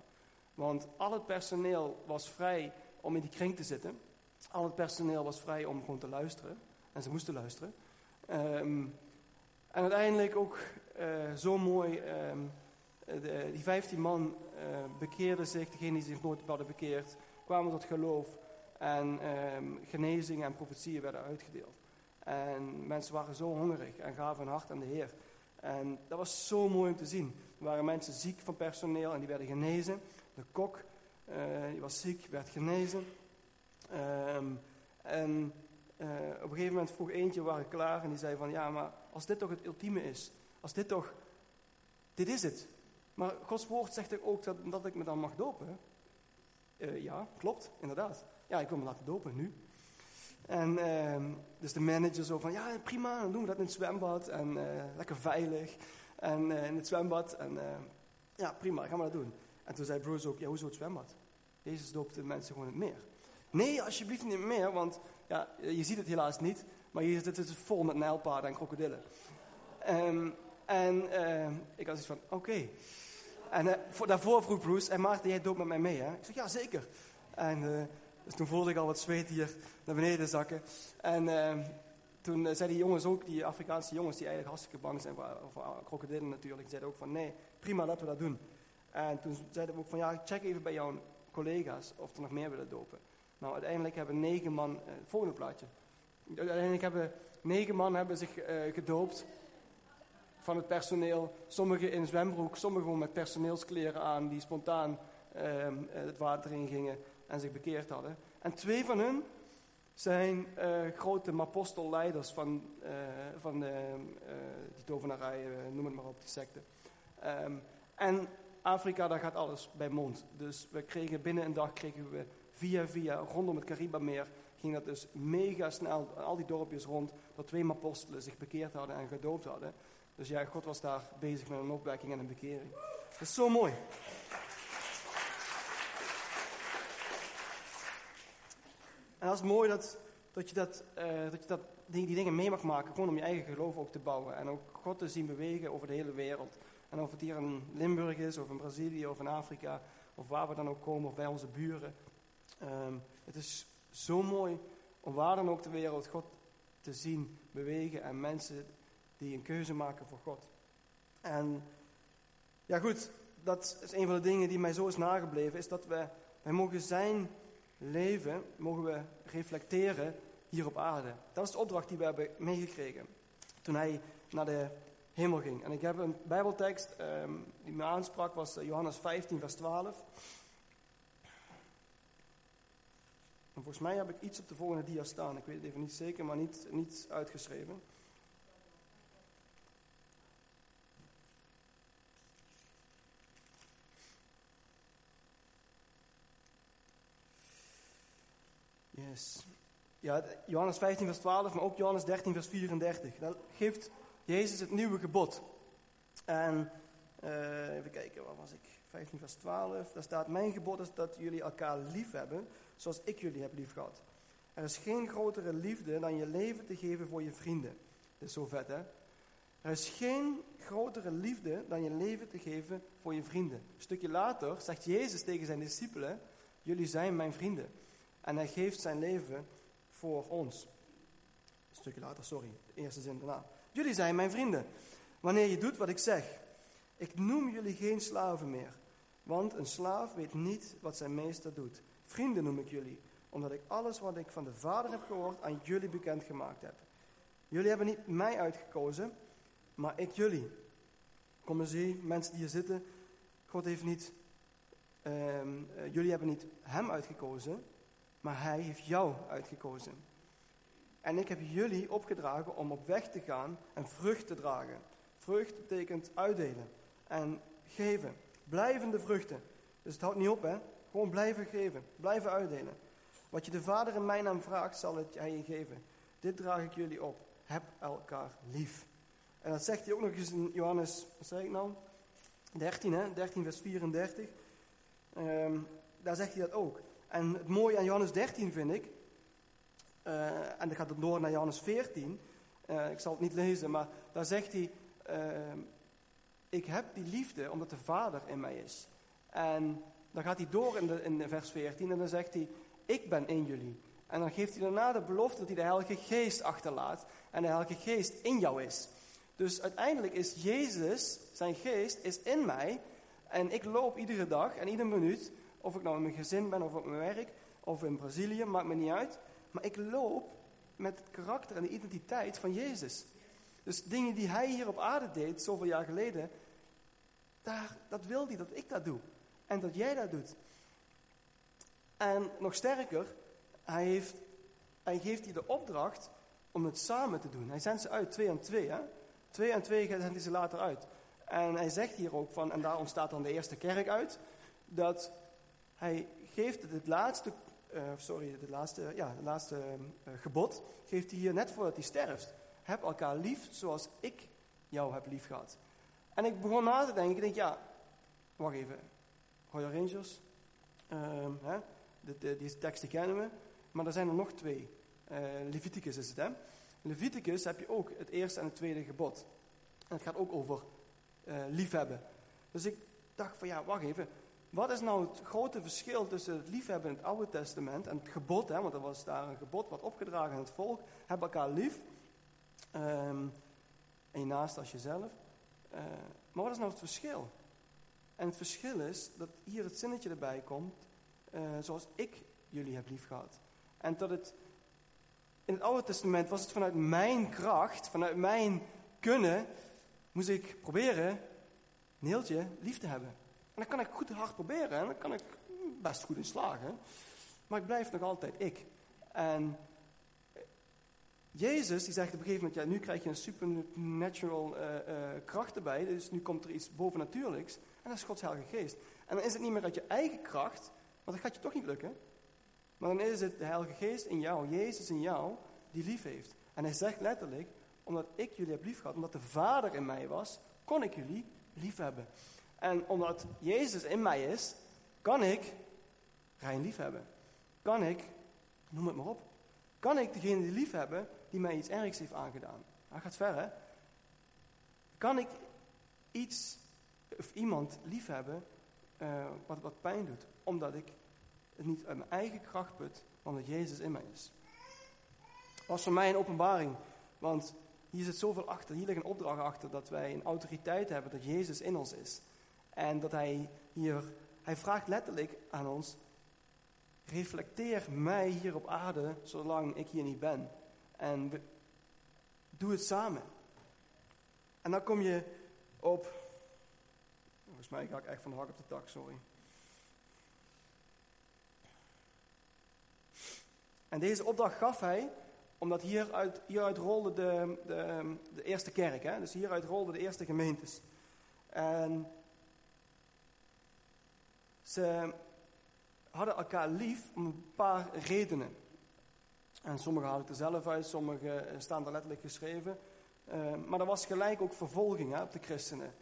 Want al het personeel was vrij om in die kring te zitten. Al het personeel was vrij om gewoon te luisteren. En ze moesten luisteren. Ehm, en uiteindelijk ook eh, zo mooi, ehm, de, die 15 man uh, bekeerden zich, degenen die zich nooit hadden bekeerd, kwamen tot geloof. En ehm, genezingen en profetieën werden uitgedeeld. En mensen waren zo hongerig en gaven hun hart aan de Heer. En dat was zo mooi om te zien. Er waren mensen ziek van personeel en die werden genezen. De kok, uh, die was ziek, werd genezen. Um, en uh, op een gegeven moment vroeg eentje, we waren klaar, en die zei van, ja, maar als dit toch het ultieme is, als dit toch, dit is het. Maar Gods woord zegt ook dat, dat ik me dan mag dopen. Uh, ja, klopt, inderdaad. Ja, ik wil me laten dopen nu. En uh, dus de manager zo van, ja prima, dan doen we dat in het zwembad. En uh, lekker veilig. En uh, in het zwembad. En ja, prima, gaan we dat doen. En toen zei Bruce ook, ja, hoezo het zwembad? Jezus doopte mensen gewoon in het meer. Nee, alsjeblieft niet meer, want ja, je ziet het helaas niet. Maar hier zit het vol met nijlpaarden en krokodillen. Um, en ik had iets van, oké. En voor, daarvoor vroeg Bruce, en Maarten, jij doopt met mij mee, hè? Ik zeg, ja, zeker. En dus toen voelde ik al wat zweet hier naar beneden zakken. En uh, toen uh, zeiden die jongens ook, die Afrikaanse jongens, die eigenlijk hartstikke bang zijn voor, krokodillen natuurlijk, die zeiden ook van nee, prima, laten we dat doen. En toen zeiden we ook van ja, check even bij jouw collega's of er nog meer willen dopen. Nou, uiteindelijk hebben negen man, uh, volgende plaatje. Uiteindelijk hebben negen man hebben zich gedoopt van het personeel. Sommigen in zwembroek, sommigen gewoon met personeelskleren aan, die spontaan ehm, het water in gingen en zich bekeerd hadden. En twee van hen zijn uh, grote apostelleiders van, uh, van uh, die tovenarij, noem het maar op, die secte. Um, en Afrika, daar gaat alles bij mond. Dus we kregen binnen een dag kregen we via via rondom het Caribameer ging dat dus mega snel, al die dorpjes rond, dat twee apostelen zich bekeerd hadden en gedoopt hadden. Dus ja, God was daar bezig met een opwekking en een bekering. Dat is zo mooi. En dat is mooi dat, dat je, dat, uh, dat, je dat, die, dingen mee mag maken, gewoon om je eigen geloof ook te bouwen. En ook God te zien bewegen over de hele wereld. En of het hier in Limburg is, of in Brazilië, of in Afrika, of waar we dan ook komen, of bij onze buren. Um, het is zo mooi om waar dan ook de wereld God te zien bewegen en mensen die een keuze maken voor God. En ja goed, dat is een van de dingen die mij zo is nagebleven, is dat we, wij mogen zijn leven mogen we reflecteren hier op aarde. Dat is de opdracht die we hebben meegekregen toen hij naar de hemel ging. En ik heb een bijbeltekst um, die me aansprak, was eh, Johannes 15 vers 12. En volgens mij heb ik iets op de volgende dia staan. Ik weet het even niet zeker, maar niet, niet uitgeschreven. Ja, Johannes 15, vers 12, maar ook Johannes 13, vers 34. Dan geeft Jezus het nieuwe gebod. En uh, even kijken, waar was ik? 15, vers 12. Daar staat: Mijn gebod is dat jullie elkaar lief hebben, zoals ik jullie heb lief gehad. Er is geen grotere liefde dan je leven te geven voor je vrienden. Dat is zo vet, hè? Er is geen grotere liefde dan je leven te geven voor je vrienden. Een stukje later zegt Jezus tegen zijn discipelen: Jullie zijn mijn vrienden. En hij geeft zijn leven voor ons. Een stukje later, sorry, de eerste zin daarna. Jullie zijn mijn vrienden, wanneer je doet wat ik zeg. Ik noem jullie geen slaven meer, want een slaaf weet niet wat zijn meester doet. Vrienden noem ik jullie, omdat ik alles wat ik van de Vader heb gehoord aan jullie bekendgemaakt heb. Jullie hebben niet mij uitgekozen, maar ik jullie. Kom eens hier, mensen die hier zitten. God heeft niet, um, uh, jullie hebben niet hem uitgekozen, maar hij heeft jou uitgekozen. En ik heb jullie opgedragen om op weg te gaan en vrucht te dragen. Vrucht betekent uitdelen en geven. Blijvende vruchten. Dus het houdt niet op, hè? Gewoon blijven geven, blijven uitdelen. Wat je de Vader in mijn naam vraagt, zal het hij je geven. Dit draag ik jullie op. Heb elkaar lief. En dat zegt hij ook nog eens in Johannes, wat zeg ik nou? 13, hè? 13 vers 34. Um, daar zegt hij dat ook. En het mooie aan Johannes 13 vind ik, uh, en dan gaat het door naar Johannes 14, uh, eh, ik zal het niet lezen, maar daar zegt hij, uh, ik heb die liefde omdat de Vader in mij is. En dan gaat hij door in, de, in vers 14 en dan zegt hij, ik ben in jullie En dan geeft hij daarna de belofte dat hij de Heilige Geest achterlaat. En de Heilige Geest in jou is. Dus uiteindelijk is Jezus, zijn geest, is in mij. En ik loop iedere dag en iedere minuut, of ik nou in mijn gezin ben of op mijn werk, of in Brazilië, maakt me niet uit. Maar ik loop met het karakter en de identiteit van Jezus. Dus dingen die hij hier op aarde deed, zoveel jaar geleden, daar, dat wil hij dat ik dat doe. En dat jij dat doet. En nog sterker, hij, heeft, hij geeft je de opdracht om het samen te doen. Hij zendt ze uit, twee en twee. Hè? Twee en twee zendt hij ze later uit. En hij zegt hier ook van, en daar ontstaat dan de eerste kerk uit, dat hij geeft het laatste, uh, sorry, het laatste, ja, het laatste uh, gebod, geeft hij hier net voordat hij sterft. Heb elkaar lief zoals ik jou heb lief gehad. En ik begon na te denken, ik denk, ja, wacht even, Royal Rangers, um, hè, de, deze teksten kennen we, maar er zijn er nog twee. Uh, Leviticus is het, hè. Leviticus heb je ook het eerste en het tweede gebod. En het gaat ook over liefhebben. Dus ik dacht van ja, wacht even. Wat is nou het grote verschil tussen het liefhebben in het Oude Testament en het gebod, hè, want er was daar een gebod wat opgedragen aan het volk. Heb elkaar lief. Um, en je naast als jezelf. Uh, maar wat is nou het verschil? En het verschil is dat hier het zinnetje erbij komt, uh, zoals ik jullie heb lief gehad. En dat het, in het Oude Testament was het vanuit mijn kracht, vanuit mijn kunnen, moest ik proberen Neeltje lief te hebben. En dan kan ik goed hard proberen en dan kan ik best goed in slagen. Maar ik blijf nog altijd ik. En Jezus die zegt op een gegeven moment, ja, nu krijg je een supernatural uh, uh, kracht erbij, dus nu komt er iets bovennatuurlijks. En dat is Gods Heilige Geest. En dan is het niet meer uit je eigen kracht, want dat gaat je toch niet lukken. Maar dan is het de Heilige Geest in jou, Jezus in jou, die lief heeft. En hij zegt letterlijk, omdat ik jullie heb lief gehad, omdat de Vader in mij was, kon ik jullie lief hebben. En omdat Jezus in mij is, kan ik Rijn lief hebben. Kan ik, noem het maar op, kan ik degene die lief hebben die mij iets ergs heeft aangedaan. Hij gaat verder. Kan ik iets of iemand lief hebben uh, wat, wat pijn doet, omdat ik het niet uit mijn eigen kracht put, maar omdat Jezus in mij is. Was voor mij een openbaring, want hier zit zoveel achter, hier ligt een opdracht achter dat wij een autoriteit hebben dat Jezus in ons is. En dat hij hier, hij vraagt letterlijk aan ons, reflecteer mij hier op aarde zolang ik hier niet ben. En we, doe het samen. En dan kom je op, volgens mij ga ik echt van de hak op de tak, sorry. En deze opdracht gaf hij omdat hieruit, hieruit rolde de, de, de eerste kerk, hè? dus hieruit rolden de eerste gemeentes. En ze hadden elkaar lief om een paar redenen. En sommige haal ik er zelf uit, sommige staan er letterlijk geschreven. Uh, maar er was gelijk ook vervolging hè, op de christenen.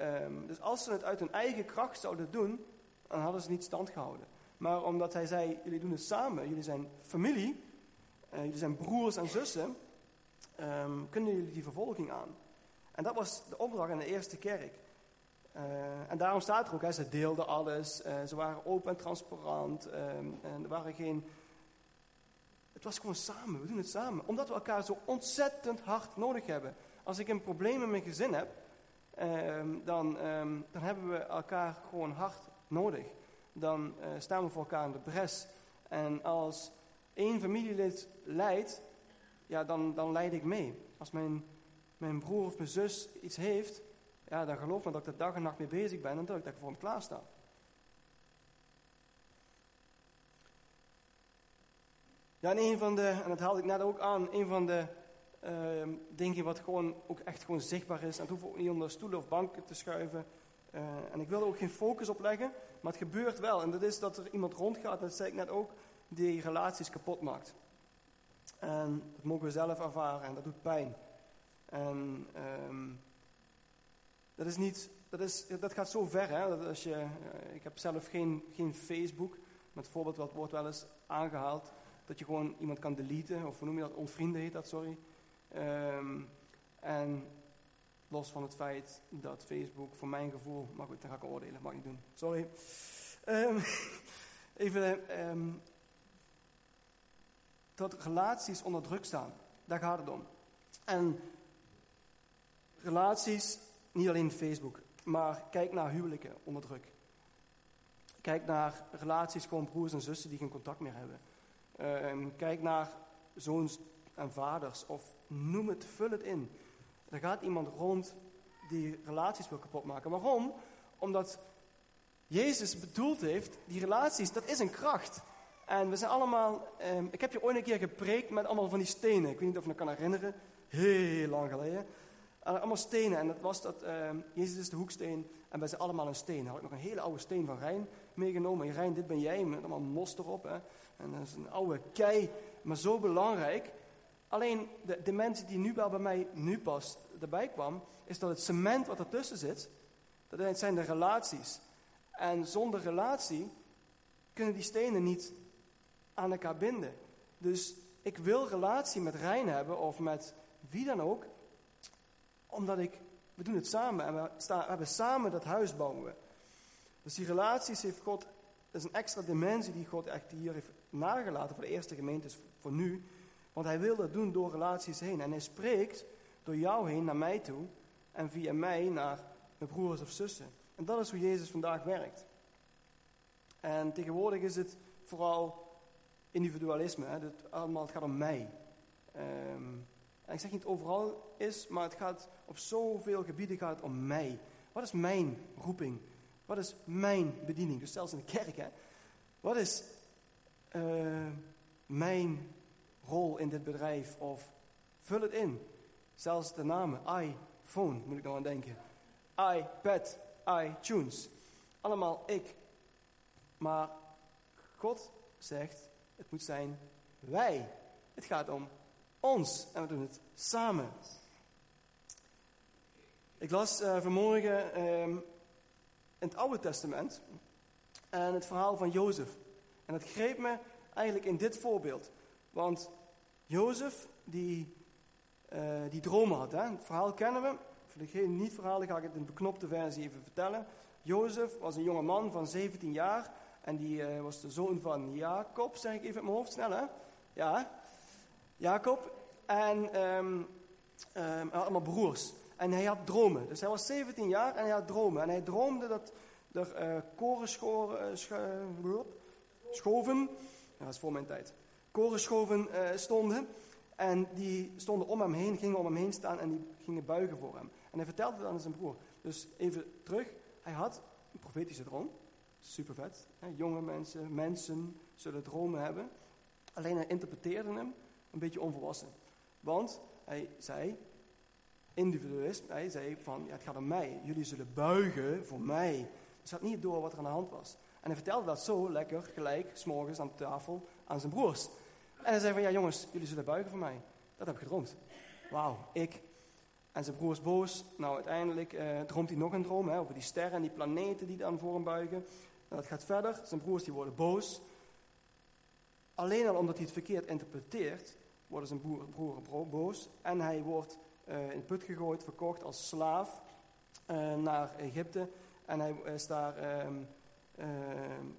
Um, dus als ze het uit hun eigen kracht zouden doen, dan hadden ze niet stand gehouden. Maar omdat hij zei, jullie doen het samen, jullie zijn familie, uh, jullie zijn broers en zussen, um, kunnen jullie die vervolging aan. En dat was de opdracht in de eerste kerk. Uh, en daarom staat er ook, hè, ze deelden alles, uh, ze waren open en transparant, um, en er waren geen... Het was gewoon samen, we doen het samen. Omdat we elkaar zo ontzettend hard nodig hebben. Als ik een probleem in mijn gezin heb, um, dan, um, dan hebben we elkaar gewoon hard nodig. Dan uh, staan we voor elkaar in de bres. En als één familielid leidt, ja, dan, dan leid ik mee. Als mijn, mijn broer of mijn zus iets heeft, ja, dan geloof me dat ik er dag en nacht mee bezig ben en dat ik daar voor hem klaar sta. Ja, en een van de, en dat haalde ik net ook aan, een van de uh, dingen wat gewoon ook echt gewoon zichtbaar is, en het hoeft ook niet onder stoelen of banken te schuiven. Uh, en ik wil er ook geen focus op leggen, maar het gebeurt wel. En dat is dat er iemand rondgaat, dat zei ik net ook, die relaties kapot maakt. En dat mogen we zelf ervaren en dat doet pijn. En um, dat is niet, dat, is, dat gaat zo ver. Hè? Dat als je, uh, ik heb zelf geen, geen Facebook, het voorbeeld wat wordt wel eens aangehaald, dat je gewoon iemand kan deleten, of hoe noem je dat, ontvrienden heet dat, sorry. Um, en los van het feit dat Facebook voor mijn gevoel, maar goed, dan ga ik oordelen, mag ik niet doen, sorry. Um, even, um, dat relaties onder druk staan. Daar gaat het om. En relaties, niet alleen Facebook, maar kijk naar huwelijken onder druk. Kijk naar relaties, gewoon broers en zussen die geen contact meer hebben. Ehm, kijk naar zoons en vaders, of noem het, vul het in. Er gaat iemand rond die relaties wil kapotmaken. Waarom? Omdat Jezus bedoeld heeft, die relaties, dat is een kracht. En we zijn allemaal, ehm, ik heb je ooit een keer gepreekt met allemaal van die stenen. Ik weet niet of je me kan herinneren, heel lang geleden. Allemaal stenen. En dat was dat, ehm, Jezus is de hoeksteen en wij zijn allemaal een steen. Had ik nog een hele oude steen van Rijn meegenomen. Rijn, dit ben jij, met allemaal mos erop. Hè. En dat is een oude kei, maar zo belangrijk. Alleen de dimensie die nu wel bij mij nu pas erbij kwam, is dat het cement wat ertussen zit, dat zijn de relaties. En zonder relatie kunnen die stenen niet aan elkaar binden. Dus ik wil relatie met Rijn hebben of met wie dan ook, omdat ik, we doen het samen en we, we hebben samen dat huis bouwen. Dus die relaties heeft God, dat is een extra dimensie die God echt hier heeft nagelaten voor de eerste gemeentes, voor nu. Want hij wil dat doen door relaties heen. En hij spreekt door jou heen naar mij toe en via mij naar mijn broers of zussen. En dat is hoe Jezus vandaag werkt. En tegenwoordig is het vooral individualisme. Hè? Het, allemaal, het gaat om mij. Ehm, en ik zeg niet overal is, maar het gaat op zoveel gebieden gaat om mij. Wat is mijn roeping? Wat is mijn bediening? Dus zelfs in de kerk. Hè? Wat is uh, mijn rol in dit bedrijf? Of vul het in. Zelfs de namen. iPhone moet ik nog aan denken. iPad, iTunes. Allemaal ik. Maar God zegt, het moet zijn wij. Het gaat om ons en we doen het samen. Ik las uh, vanmorgen um, in het Oude Testament en het verhaal van Jozef. En dat greep me eigenlijk in dit voorbeeld. Want Jozef, die, uh, die dromen had. Hè? Het verhaal kennen we. Voor degene die niet verhalen ga ik het in beknopte versie even vertellen. Jozef was een jonge man van 17 jaar. En die uh, was de zoon van Jacob, zeg ik even in mijn hoofd, snel hè? Ja, Jacob. En um, um, allemaal broers. En hij had dromen. Dus hij was 17 jaar en hij had dromen. En hij droomde dat er uh, koren schoren, uh, schoven, dat is voor mijn tijd, korenschoven uh, stonden. En die stonden om hem heen, gingen om hem heen staan en die gingen buigen voor hem. En hij vertelde dat aan zijn broer. Dus even terug, hij had een profetische droom. Super vet. Jonge mensen, mensen zullen dromen hebben. Alleen hij interpreteerde hem een beetje onvolwassen. Want hij zei, individualist, hij zei van, ja, het gaat om mij. Jullie zullen buigen voor mij. Hij had niet door wat er aan de hand was. En hij vertelde dat zo lekker, gelijk, s'morgens aan tafel, aan zijn broers. En hij zei van, ja jongens, jullie zullen buigen voor mij. Dat heb ik gedroomd. Wauw, ik. En zijn broers boos. Nou, uiteindelijk uh, droomt hij nog een droom hè, over die sterren en die planeten die dan voor hem buigen. En dat gaat verder. Zijn broers die worden boos. Alleen al omdat hij het verkeerd interpreteert, worden zijn broer, boos. En hij wordt uh, in put gegooid, verkocht als slaaf uh, naar Egypte. En hij is daar um, uh,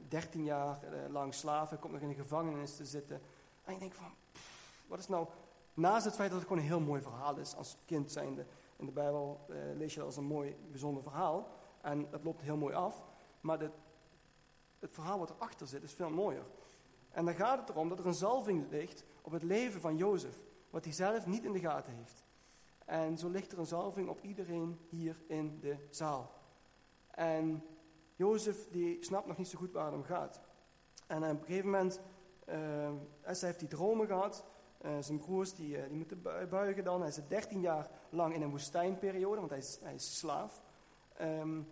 13 jaar lang slaaf. Hij komt nog in de gevangenis te zitten. En ik denk van, pff, wat is nou... Naast het feit dat het gewoon een heel mooi verhaal is, als kind zijnde. In de Bijbel lees je dat als een mooi, bijzonder verhaal. En dat loopt heel mooi af. Maar het verhaal wat erachter zit is veel mooier. En dan gaat het erom dat er een zalving ligt op het leven van Jozef, wat hij zelf niet in de gaten heeft. En zo ligt er een zalving op iedereen hier in de zaal. En Jozef die snapt nog niet zo goed waar het om gaat. En op een gegeven moment, uh, hij heeft die dromen gehad. Uh, zijn broers die, uh, die moeten buigen dan. Hij zit 13 jaar lang in een woestijnperiode, want hij is, hij slaaf. Um,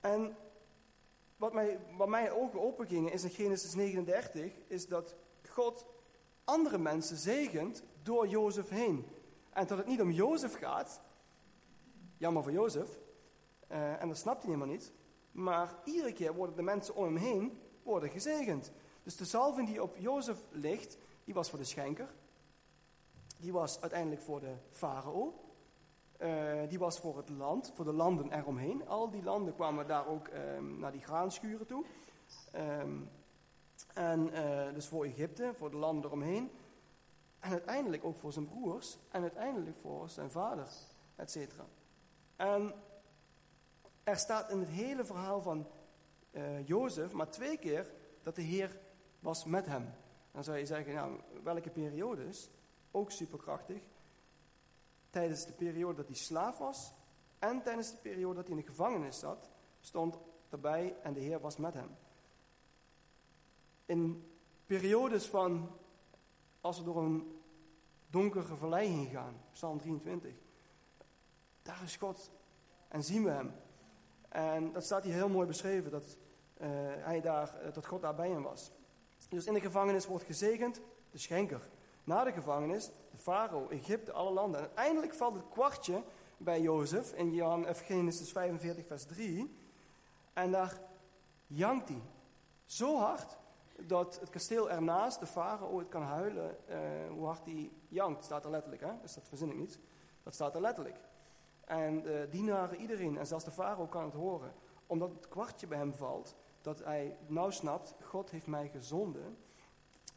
en wat, mij, wat mijn ogen opengingen is in Genesis 39, is dat God andere mensen zegent door Jozef heen. En dat het niet om Jozef gaat, jammer voor Jozef, uh, en dat snapt hij helemaal niet, maar iedere keer worden de mensen om hem heen worden gezegend. Dus de zalving die op Jozef ligt, die was voor de schenker, die was uiteindelijk voor de farao, uh, die was voor het land, voor de landen eromheen. Al die landen kwamen daar ook um, naar die graanschuren toe. Um, En eh, dus voor Egypte, voor de landen eromheen. En uiteindelijk ook voor zijn broers. En uiteindelijk voor zijn vader, et cetera. En er staat in het hele verhaal van uh, Jozef maar twee keer dat de Heer was met hem. Dan zou je zeggen, nou, welke periodes? Ook superkrachtig. Tijdens de periode dat hij slaaf was en tijdens de periode dat hij in de gevangenis zat, stond erbij en de Heer was met hem. In periodes van, als we door een donkere heen gaan, Psalm 23, daar is God en zien we hem. En dat staat hier heel mooi beschreven, dat, uh, hij daar, uh, dat God daar bij hem was. Dus in de gevangenis wordt gezegend de schenker. Na de gevangenis de farao, Egypte, alle landen. En uiteindelijk valt het kwartje bij Jozef in Jan, Genesis 45 vers 3. En daar jankt hij zo hard dat het kasteel ernaast, de farao, het kan huilen uh, hoe hard hij jankt. Staat er letterlijk, hè? dus dat verzin ik niet. Dat staat er letterlijk. En de dienaren, iedereen, en zelfs de farao kan het horen. Omdat het kwartje bij hem valt, dat hij nou snapt, God heeft mij gezonden.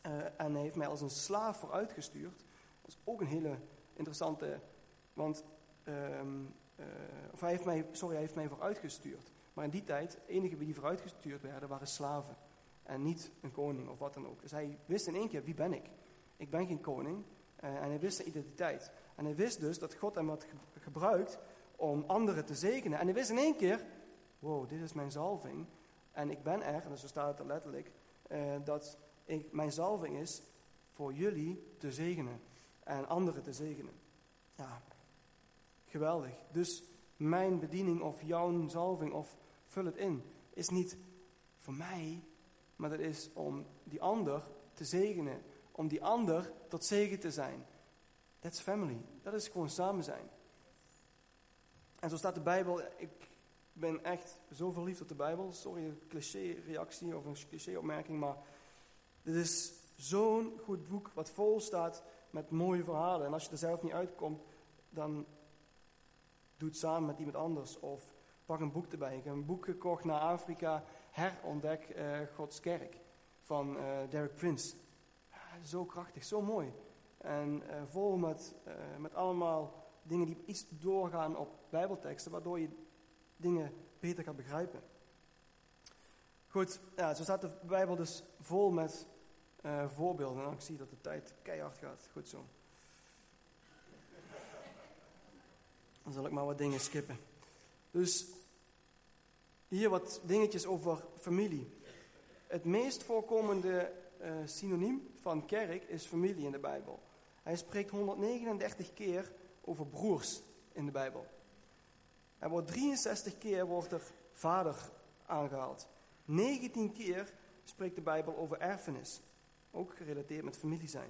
Uh, en heeft mij als een slaaf vooruitgestuurd. Dat is ook een hele interessante, want, of hij heeft mij, sorry, hij heeft mij vooruitgestuurd. Maar in die tijd, de enige die vooruitgestuurd werden, waren slaven. En niet een koning of wat dan ook. Dus hij wist in één keer, wie ben ik? Ik ben geen koning. Uh, en hij wist zijn identiteit. En hij wist dus dat God hem had gebruikt om anderen te zegenen. En hij wist in één keer, wow, dit is mijn zalving. En ik ben er, en zo staat het er letterlijk, uh, dat ik, mijn zalving is voor jullie te zegenen. En anderen te zegenen. Ja, geweldig. Dus mijn bediening of jouw zalving of vul het in, is niet voor mij, maar dat is om die ander te zegenen. Om die ander tot zegen te zijn. That's family. Dat is gewoon samen zijn. En zo staat de Bijbel. Ik ben echt zo verliefd op de Bijbel. Sorry, een cliché-reactie of een cliché-opmerking, maar dit is zo'n goed boek wat vol staat met mooie verhalen. En als je er zelf niet uitkomt, dan doe het samen met iemand anders. Of pak een boek erbij. Ik heb een boek gekocht naar Afrika. Herontdek uh, Gods Kerk van uh, Derek Prince. zo krachtig, zo mooi. En uh, vol met, met allemaal dingen die iets doorgaan op Bijbelteksten, waardoor je dingen beter gaat begrijpen. Goed, ja, zo staat de Bijbel dus vol met voorbeelden. En ik zie dat de tijd keihard gaat. Goed zo. Dan zal ik maar wat dingen skippen. Dus hier wat dingetjes over familie. Het meest voorkomende uh, synoniem van kerk is familie in de Bijbel. Hij spreekt 139 keer over broers in de Bijbel. Er wordt 63 keer wordt er vader aangehaald. 19 keer spreekt de Bijbel over erfenis, ook gerelateerd met familie zijn.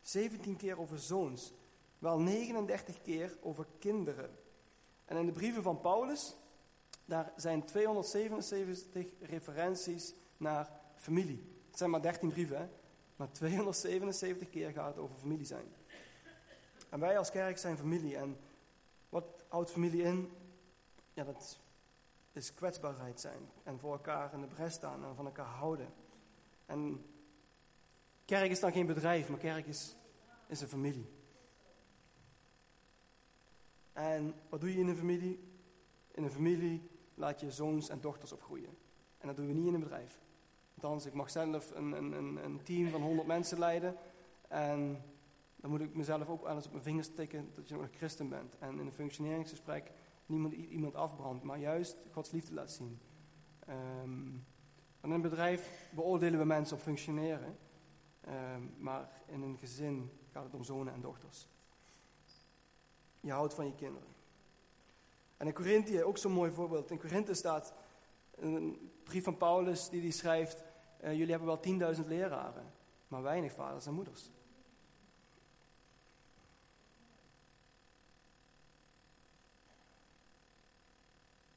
17 keer over zoons, wel 39 keer over kinderen. En in de brieven van Paulus, daar zijn 277 referenties naar familie. Het zijn maar 13 brieven, hè? maar 277 keer gaat het over familie zijn. En wij als kerk zijn familie. En wat houdt familie in? Ja, dat is kwetsbaarheid zijn. En voor elkaar in de bres staan en van elkaar houden. En kerk is dan geen bedrijf, maar kerk is, is een familie. En wat doe je in een familie? In een familie laat je zoons en dochters opgroeien. En dat doen we niet in een bedrijf. Althans, ik mag zelf een, een, een team van 100 mensen leiden. En dan moet ik mezelf ook alles op mijn vingers tikken dat je nog een christen bent. En in een functioneringsgesprek niemand iemand afbrandt, maar juist Gods liefde laat zien. Um, in een bedrijf beoordelen we mensen op functioneren, um, maar in een gezin gaat het om zonen en dochters. Je houdt van je kinderen. En in Korinthe, ook zo'n mooi voorbeeld. In Korinthe staat een brief van Paulus die die schrijft: uh, Jullie hebben wel 10.000 leraren, maar weinig vaders en moeders.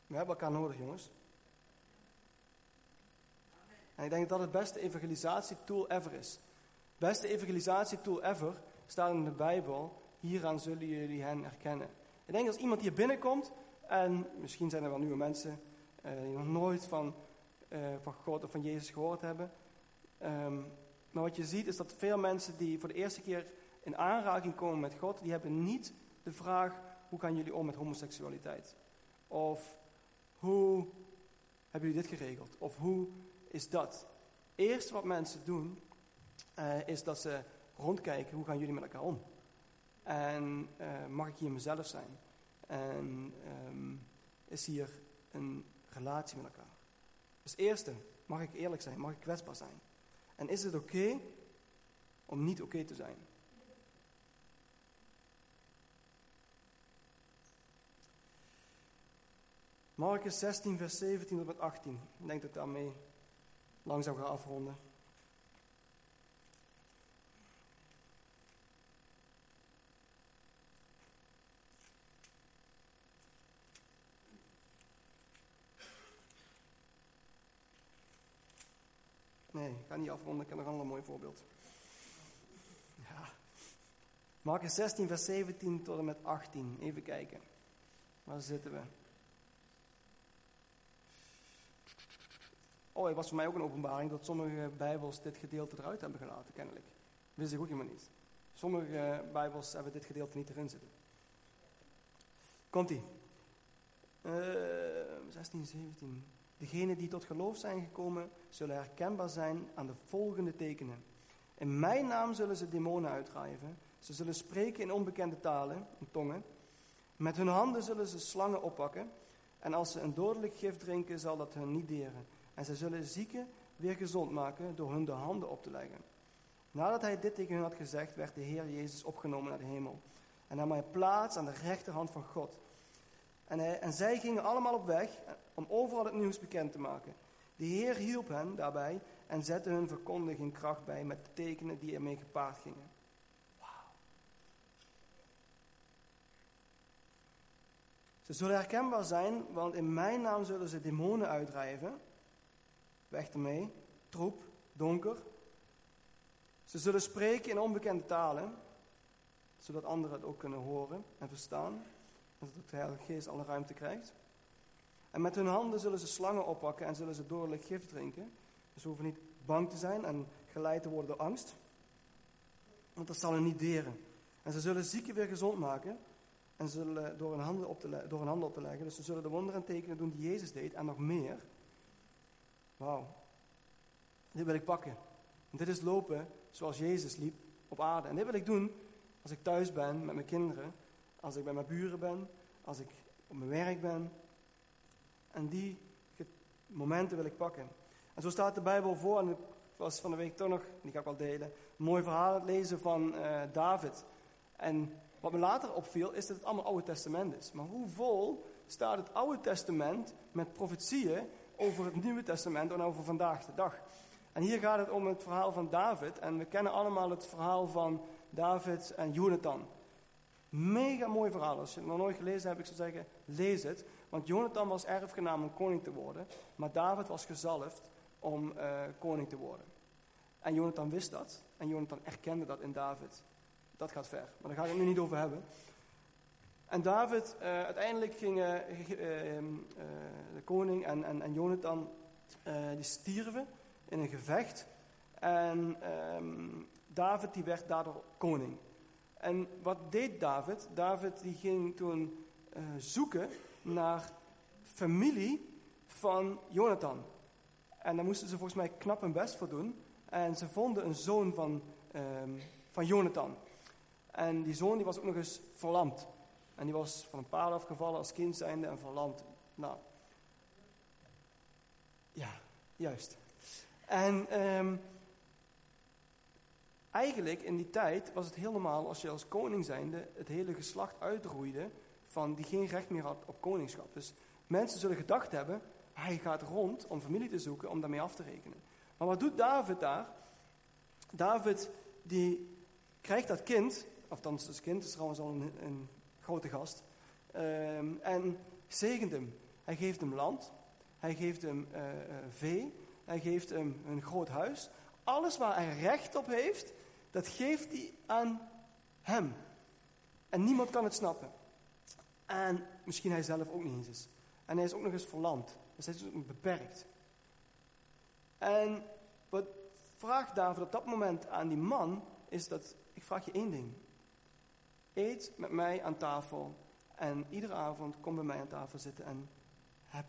We hebben elkaar nodig, jongens. En ik denk dat het beste evangelisatietool ever is. Beste evangelisatietool ever staat in de Bijbel. Hieraan zullen jullie hen herkennen. Ik denk als iemand hier binnenkomt, en misschien zijn er wel nieuwe mensen uh, die nog nooit van, uh, van God of van Jezus gehoord hebben. Ehm, maar wat je ziet is dat veel mensen die voor de eerste keer in aanraking komen met God, die hebben niet de vraag, hoe gaan jullie om met homoseksualiteit? Of hoe hebben jullie dit geregeld? Of hoe is dat? Eerst wat mensen doen, uh, is dat ze rondkijken, hoe gaan jullie met elkaar om? En mag ik hier mezelf zijn? En um, is hier een relatie met elkaar? Dus eerste, mag ik eerlijk zijn? Mag ik kwetsbaar zijn? En is het oké om niet oké te zijn? Marcus 16, vers 17 tot met 18. Ik denk dat ik daarmee langzaam ga afronden. Nee, ik ga niet afronden, ik heb nog een ander mooi voorbeeld. Ja. Marcus 16, vers 17 tot en met 18. Even kijken. Waar zitten we? Oh, het was voor mij ook een openbaring dat sommige Bijbels dit gedeelte eruit hebben gelaten, kennelijk. Wist ik ook helemaal niet. Sommige Bijbels hebben dit gedeelte niet erin zitten. Komt-ie. Uh, 16, 17. Degenen die tot geloof zijn gekomen, zullen herkenbaar zijn aan de volgende tekenen. In mijn naam zullen ze demonen uitdrijven. Ze zullen spreken in onbekende talen, in tongen. Met hun handen zullen ze slangen oppakken. En als ze een dodelijk gif drinken, zal dat hun niet deren. En ze zullen zieken weer gezond maken door hun de handen op te leggen. Nadat hij dit tegen hun had gezegd, werd de Heer Jezus opgenomen naar de hemel. En nam hij plaats aan de rechterhand van God. En, zij gingen allemaal op weg om overal het nieuws bekend te maken. De Heer hielp hen daarbij en zette hun verkondiging kracht bij met de tekenen die ermee gepaard gingen. Wauw. Ze zullen herkenbaar zijn, want in mijn naam zullen ze demonen uitdrijven. Weg ermee. Troep, donker. Ze zullen spreken in onbekende talen, zodat anderen het ook kunnen horen en verstaan. Zodat de Heilige Geest alle ruimte krijgt. En met hun handen zullen ze slangen oppakken en zullen ze dodelijk gif drinken. Dus ze hoeven niet bang te zijn en geleid te worden door angst. Want dat zal hen niet deren. En ze zullen zieken weer gezond maken. En zullen door hun, handen op te, door hun handen op te leggen. Dus ze zullen de wonderen en tekenen doen die Jezus deed en nog meer. Wauw. Dit wil ik pakken. En dit is lopen zoals Jezus liep op aarde. En dit wil ik doen als ik thuis ben met mijn kinderen. Als ik bij mijn buren ben. Als ik op mijn werk ben. En die momenten wil ik pakken. En zo staat de Bijbel voor, en ik was van de week toch nog, die ga ik wel delen, een mooi verhaal het lezen van uh, David. En wat me later opviel, is dat het allemaal Oude Testament is. Maar hoe vol staat het Oude Testament met profetieën over het Nieuwe Testament en over vandaag de dag? En hier gaat het om het verhaal van David. En we kennen allemaal het verhaal van David en Jonathan. Mega mooi verhaal. Als je het nog nooit gelezen hebt, ik zou zeggen, lees het. Want Jonathan was erfgenaam om koning te worden, maar David was gezalfd om uh, koning te worden. En Jonathan wist dat. En Jonathan erkende dat in David. Dat gaat ver, maar daar ga ik het nu niet over hebben. En David, uh, uiteindelijk gingen uh, ehm, de koning en, en, en Jonathan, die stierven in een gevecht. En um, David die werd daardoor koning. En wat deed David? David die ging toen zoeken naar familie van Jonathan. En daar moesten ze volgens mij knap hun best voor doen. En ze vonden een zoon van, um, van Jonathan. En die zoon die was ook nog eens verlamd. En die was van een paard afgevallen als kind zijnde en verlamd. Nou, ja, juist. En um, eigenlijk in die tijd was het heel normaal als je als koning zijnde het hele geslacht uitroeide van die geen recht meer had op koningschap. Dus mensen zullen gedacht hebben, hij gaat rond om familie te zoeken om daarmee af te rekenen. Maar wat doet David daar? David die krijgt dat kind, althans dat kind is trouwens al een, grote gast, um, en zegent hem. Hij geeft hem land, hij geeft hem uh, uh, vee, hij geeft hem een groot huis. Alles waar hij recht op heeft, dat geeft hij aan hem. En niemand kan het snappen. En misschien hij zelf ook niet eens is. En hij is ook nog eens verlamd. Dus hij is ook beperkt. En wat vraagt David op dat moment aan die man, is dat, ik vraag je één ding. Eet met mij aan tafel en iedere avond kom bij mij aan tafel zitten en heb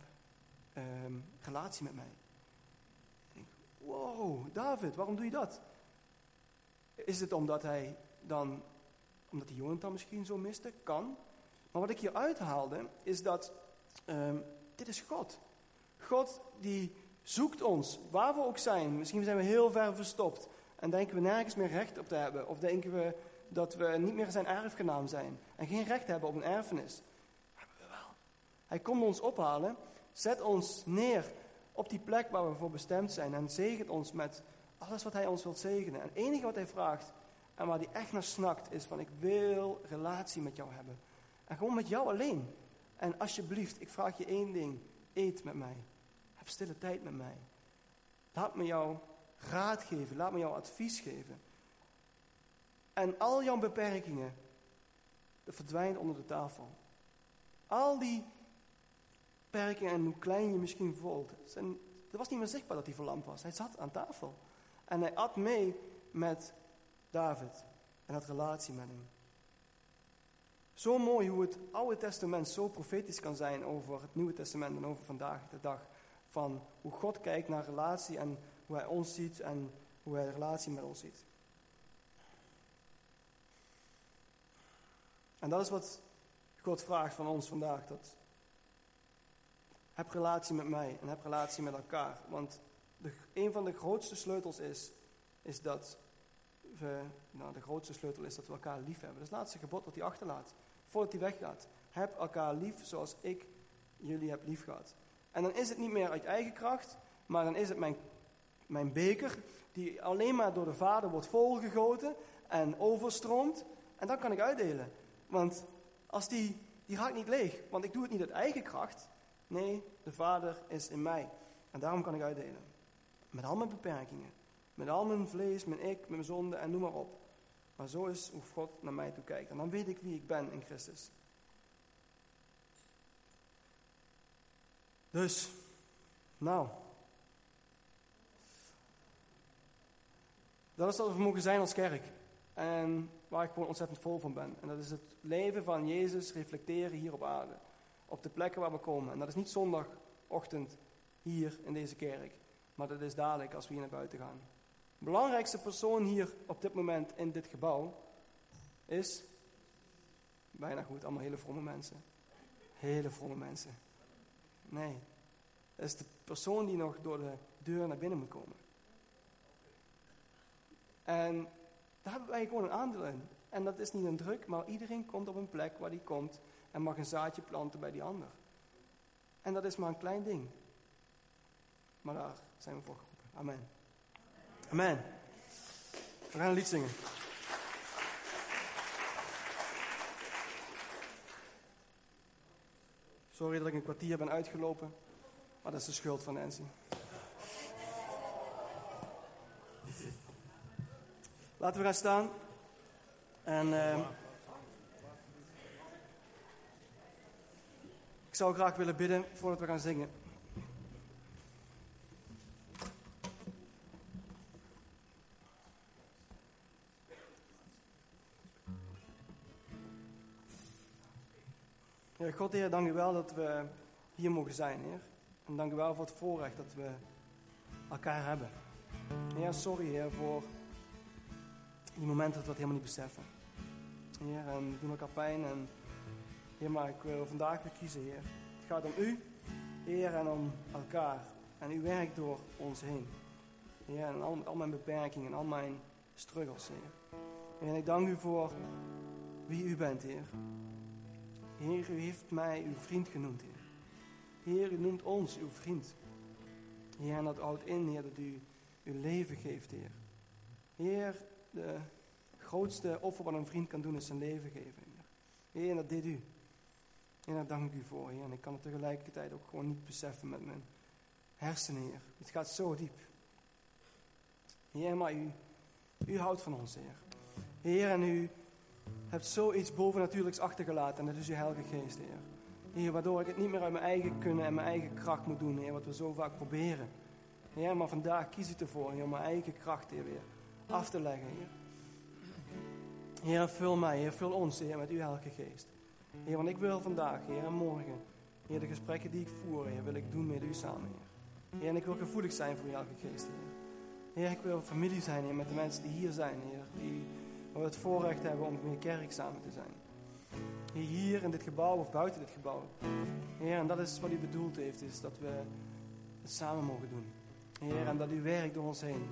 ehm, relatie met mij. Denk, wow, David, waarom doe je dat? Is het omdat hij dan, omdat hij Jonathan misschien zo miste? Kan. Maar wat ik hier uithaalde, is dat ehm, dit is God. God die zoekt ons, waar we ook zijn. Misschien zijn we heel ver verstopt en denken we nergens meer recht op te hebben. Of denken we dat we niet meer zijn erfgenaam zijn en geen recht hebben op een erfenis. Hebben we wel. Hij komt ons ophalen, zet ons neer op die plek waar we voor bestemd zijn en zegent ons met alles wat hij ons wil zegenen. En het enige wat hij vraagt en waar hij echt naar snakt is van ik wil relatie met jou hebben. En gewoon met jou alleen. En alsjeblieft, ik vraag je één ding. Eet met mij. Heb stille tijd met mij. Laat me jou raad geven. Laat me jou advies geven. En al jouw beperkingen, verdwijnen onder de tafel. Al die beperkingen en hoe klein je misschien voelt. Het was niet meer zichtbaar dat hij verlamd was. Hij zat aan tafel. En hij at mee met David. En had relatie met hem. Zo mooi hoe het Oude Testament zo profetisch kan zijn over het Nieuwe Testament en over vandaag de dag. Van hoe God kijkt naar relatie en hoe hij ons ziet en hoe hij relatie met ons ziet. En dat is wat God vraagt van ons vandaag. Dat heb relatie met mij en heb relatie met elkaar. Want de, een van de grootste sleutels is, is dat we, nou de grootste sleutel is dat we elkaar lief hebben. Dat is het laatste gebod dat hij achterlaat, voordat hij weggaat. Heb elkaar lief zoals ik jullie heb lief gehad. En dan is het niet meer uit eigen kracht, maar dan is het mijn, mijn beker, die alleen maar door de Vader wordt volgegoten en overstroomt. En dan kan ik uitdelen. Want als die, die niet leeg, want ik doe het niet uit eigen kracht. Nee, de Vader is in mij. En daarom kan ik uitdelen. Met al mijn beperkingen. Met al mijn vlees, mijn ik, mijn zonde en noem maar op. Maar zo is hoe God naar mij toe kijkt. En dan weet ik wie ik ben in Christus. Dus, nou. Dat is wat we mogen zijn als kerk. En waar ik gewoon ontzettend vol van ben. En dat is het leven van Jezus reflecteren hier op aarde. Op de plekken waar we komen. En dat is niet zondagochtend hier in deze kerk. Maar dat is dadelijk als we hier naar buiten gaan. De belangrijkste persoon hier op dit moment in dit gebouw is. Bijna goed, allemaal hele vromme mensen. Hele vromme mensen. Nee, dat is de persoon die nog door de deur naar binnen moet komen. En daar hebben wij gewoon een aandeel in. En dat is niet een druk, maar iedereen komt op een plek waar die komt en mag een zaadje planten bij die ander. En dat is maar een klein ding. Maar daar zijn we voor geroepen. Amen. Amen. We gaan een lied zingen. Sorry dat ik een kwartier ben uitgelopen, maar dat is de schuld van Nancy. Laten we gaan staan. En uh, ik zou graag willen bidden voordat we gaan zingen. Heer God, Heer, dank u wel dat we hier mogen zijn, Heer. En dank u wel voor het voorrecht dat we elkaar hebben. Heer, sorry, Heer, voor die momenten dat we het helemaal niet beseffen. Heer, en we doen elkaar pijn. En, heer, maar ik wil vandaag weer kiezen, Heer. Het gaat om U, Heer, en om elkaar. En U werkt door ons heen. Heer, en al, mijn beperkingen en al mijn struggles, Heer. En ik dank U voor wie U bent, Heer. Heer, u heeft mij uw vriend genoemd, Heer. Heer, u noemt ons uw vriend. Heer, en dat houdt in, Heer, dat u uw leven geeft, Heer. Heer, de grootste offer wat een vriend kan doen is zijn leven geven, Heer. En dat deed u. En daar dank ik u voor, Heer. En ik kan het tegelijkertijd ook gewoon niet beseffen met mijn hersenen, Heer. Het gaat zo diep. Heer, maar u, u houdt van ons, Heer. Heer, en u hebt zoiets bovennatuurlijks achtergelaten. En dat is uw Heilige Geest, Heer. Heer, waardoor ik het niet meer uit mijn eigen kunnen en mijn eigen kracht moet doen, Heer. Wat we zo vaak proberen. Heer, maar vandaag kies ik ervoor, Heer, om mijn eigen kracht, Heer, weer af te leggen, Heer. Heer, vul mij, Heer, vul ons, Heer, met uw Heilige Geest. Heer, want ik wil vandaag, Heer, en morgen, Heer, de gesprekken die ik voer, Heer, wil ik doen met u samen, Heer. Heer, en ik wil gevoelig zijn voor uw Heilige Geest, Heer. Heer, ik wil familie zijn, Heer, met de mensen die hier zijn, Heer, die waar we het voorrecht hebben om meer kerk samen te zijn. Hier in dit gebouw of buiten dit gebouw. Heer, en dat is wat u bedoeld heeft, is dat we het samen mogen doen. Heer, en dat u werkt door ons heen.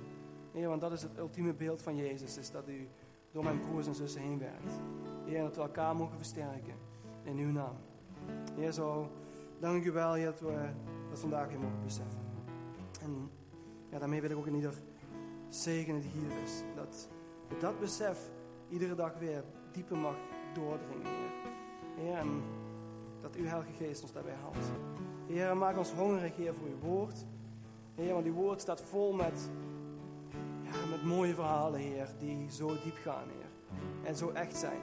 Heer, want dat is het ultieme beeld van Jezus, is dat u door mijn broers en zussen heen werkt. Heer, dat we elkaar mogen versterken in uw naam. Heer, zo dank u wel, Heer, dat we dat vandaag weer mogen beseffen. En ja, daarmee wil ik ook in ieder zegenen die hier is. Dat dat besef iedere dag weer dieper mag doordringen, Heer. Heer, en dat uw Heilige Geest ons daarbij helpt. Heer, maak ons hongerig, Heer, voor uw woord. Heer, want uw woord staat vol met, ja, met mooie verhalen, Heer, die zo diep gaan, Heer. En zo echt zijn.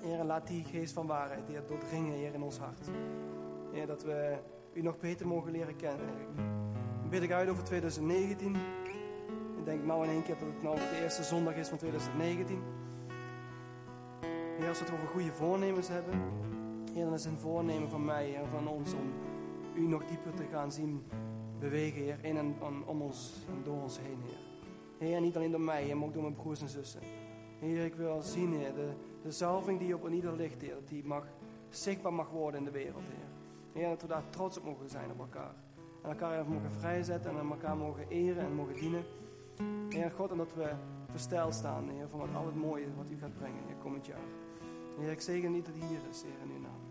Heer, laat die geest van waarheid, Heer, doordringen, Heer, in ons hart. Heer, dat we u nog beter mogen leren kennen. Dan bid ik uit over 2019. Denk nou in één keer dat het nou de eerste zondag is van 2019. Heer, als we het over goede voornemens hebben. Heer, dan is een voornemen van mij en van ons om u nog dieper te gaan zien bewegen, Heer. In en om ons en door ons heen, Heer. Heer, niet alleen door mij, maar ook door mijn broers en zussen. Heer, ik wil zien, Heer, de, de zalving die op een ieder ligt, Heer, die mag, zichtbaar mag worden in de wereld, Heer. Heer, dat we daar trots op mogen zijn op elkaar. En elkaar even mogen vrijzetten en elkaar mogen eren en mogen dienen. Heer God, en dat we versteld staan, Heer, van wat al het mooie wat u gaat brengen, Heer, komend jaar. Heer, ik zegen niet dat hier is, Heer, in uw naam.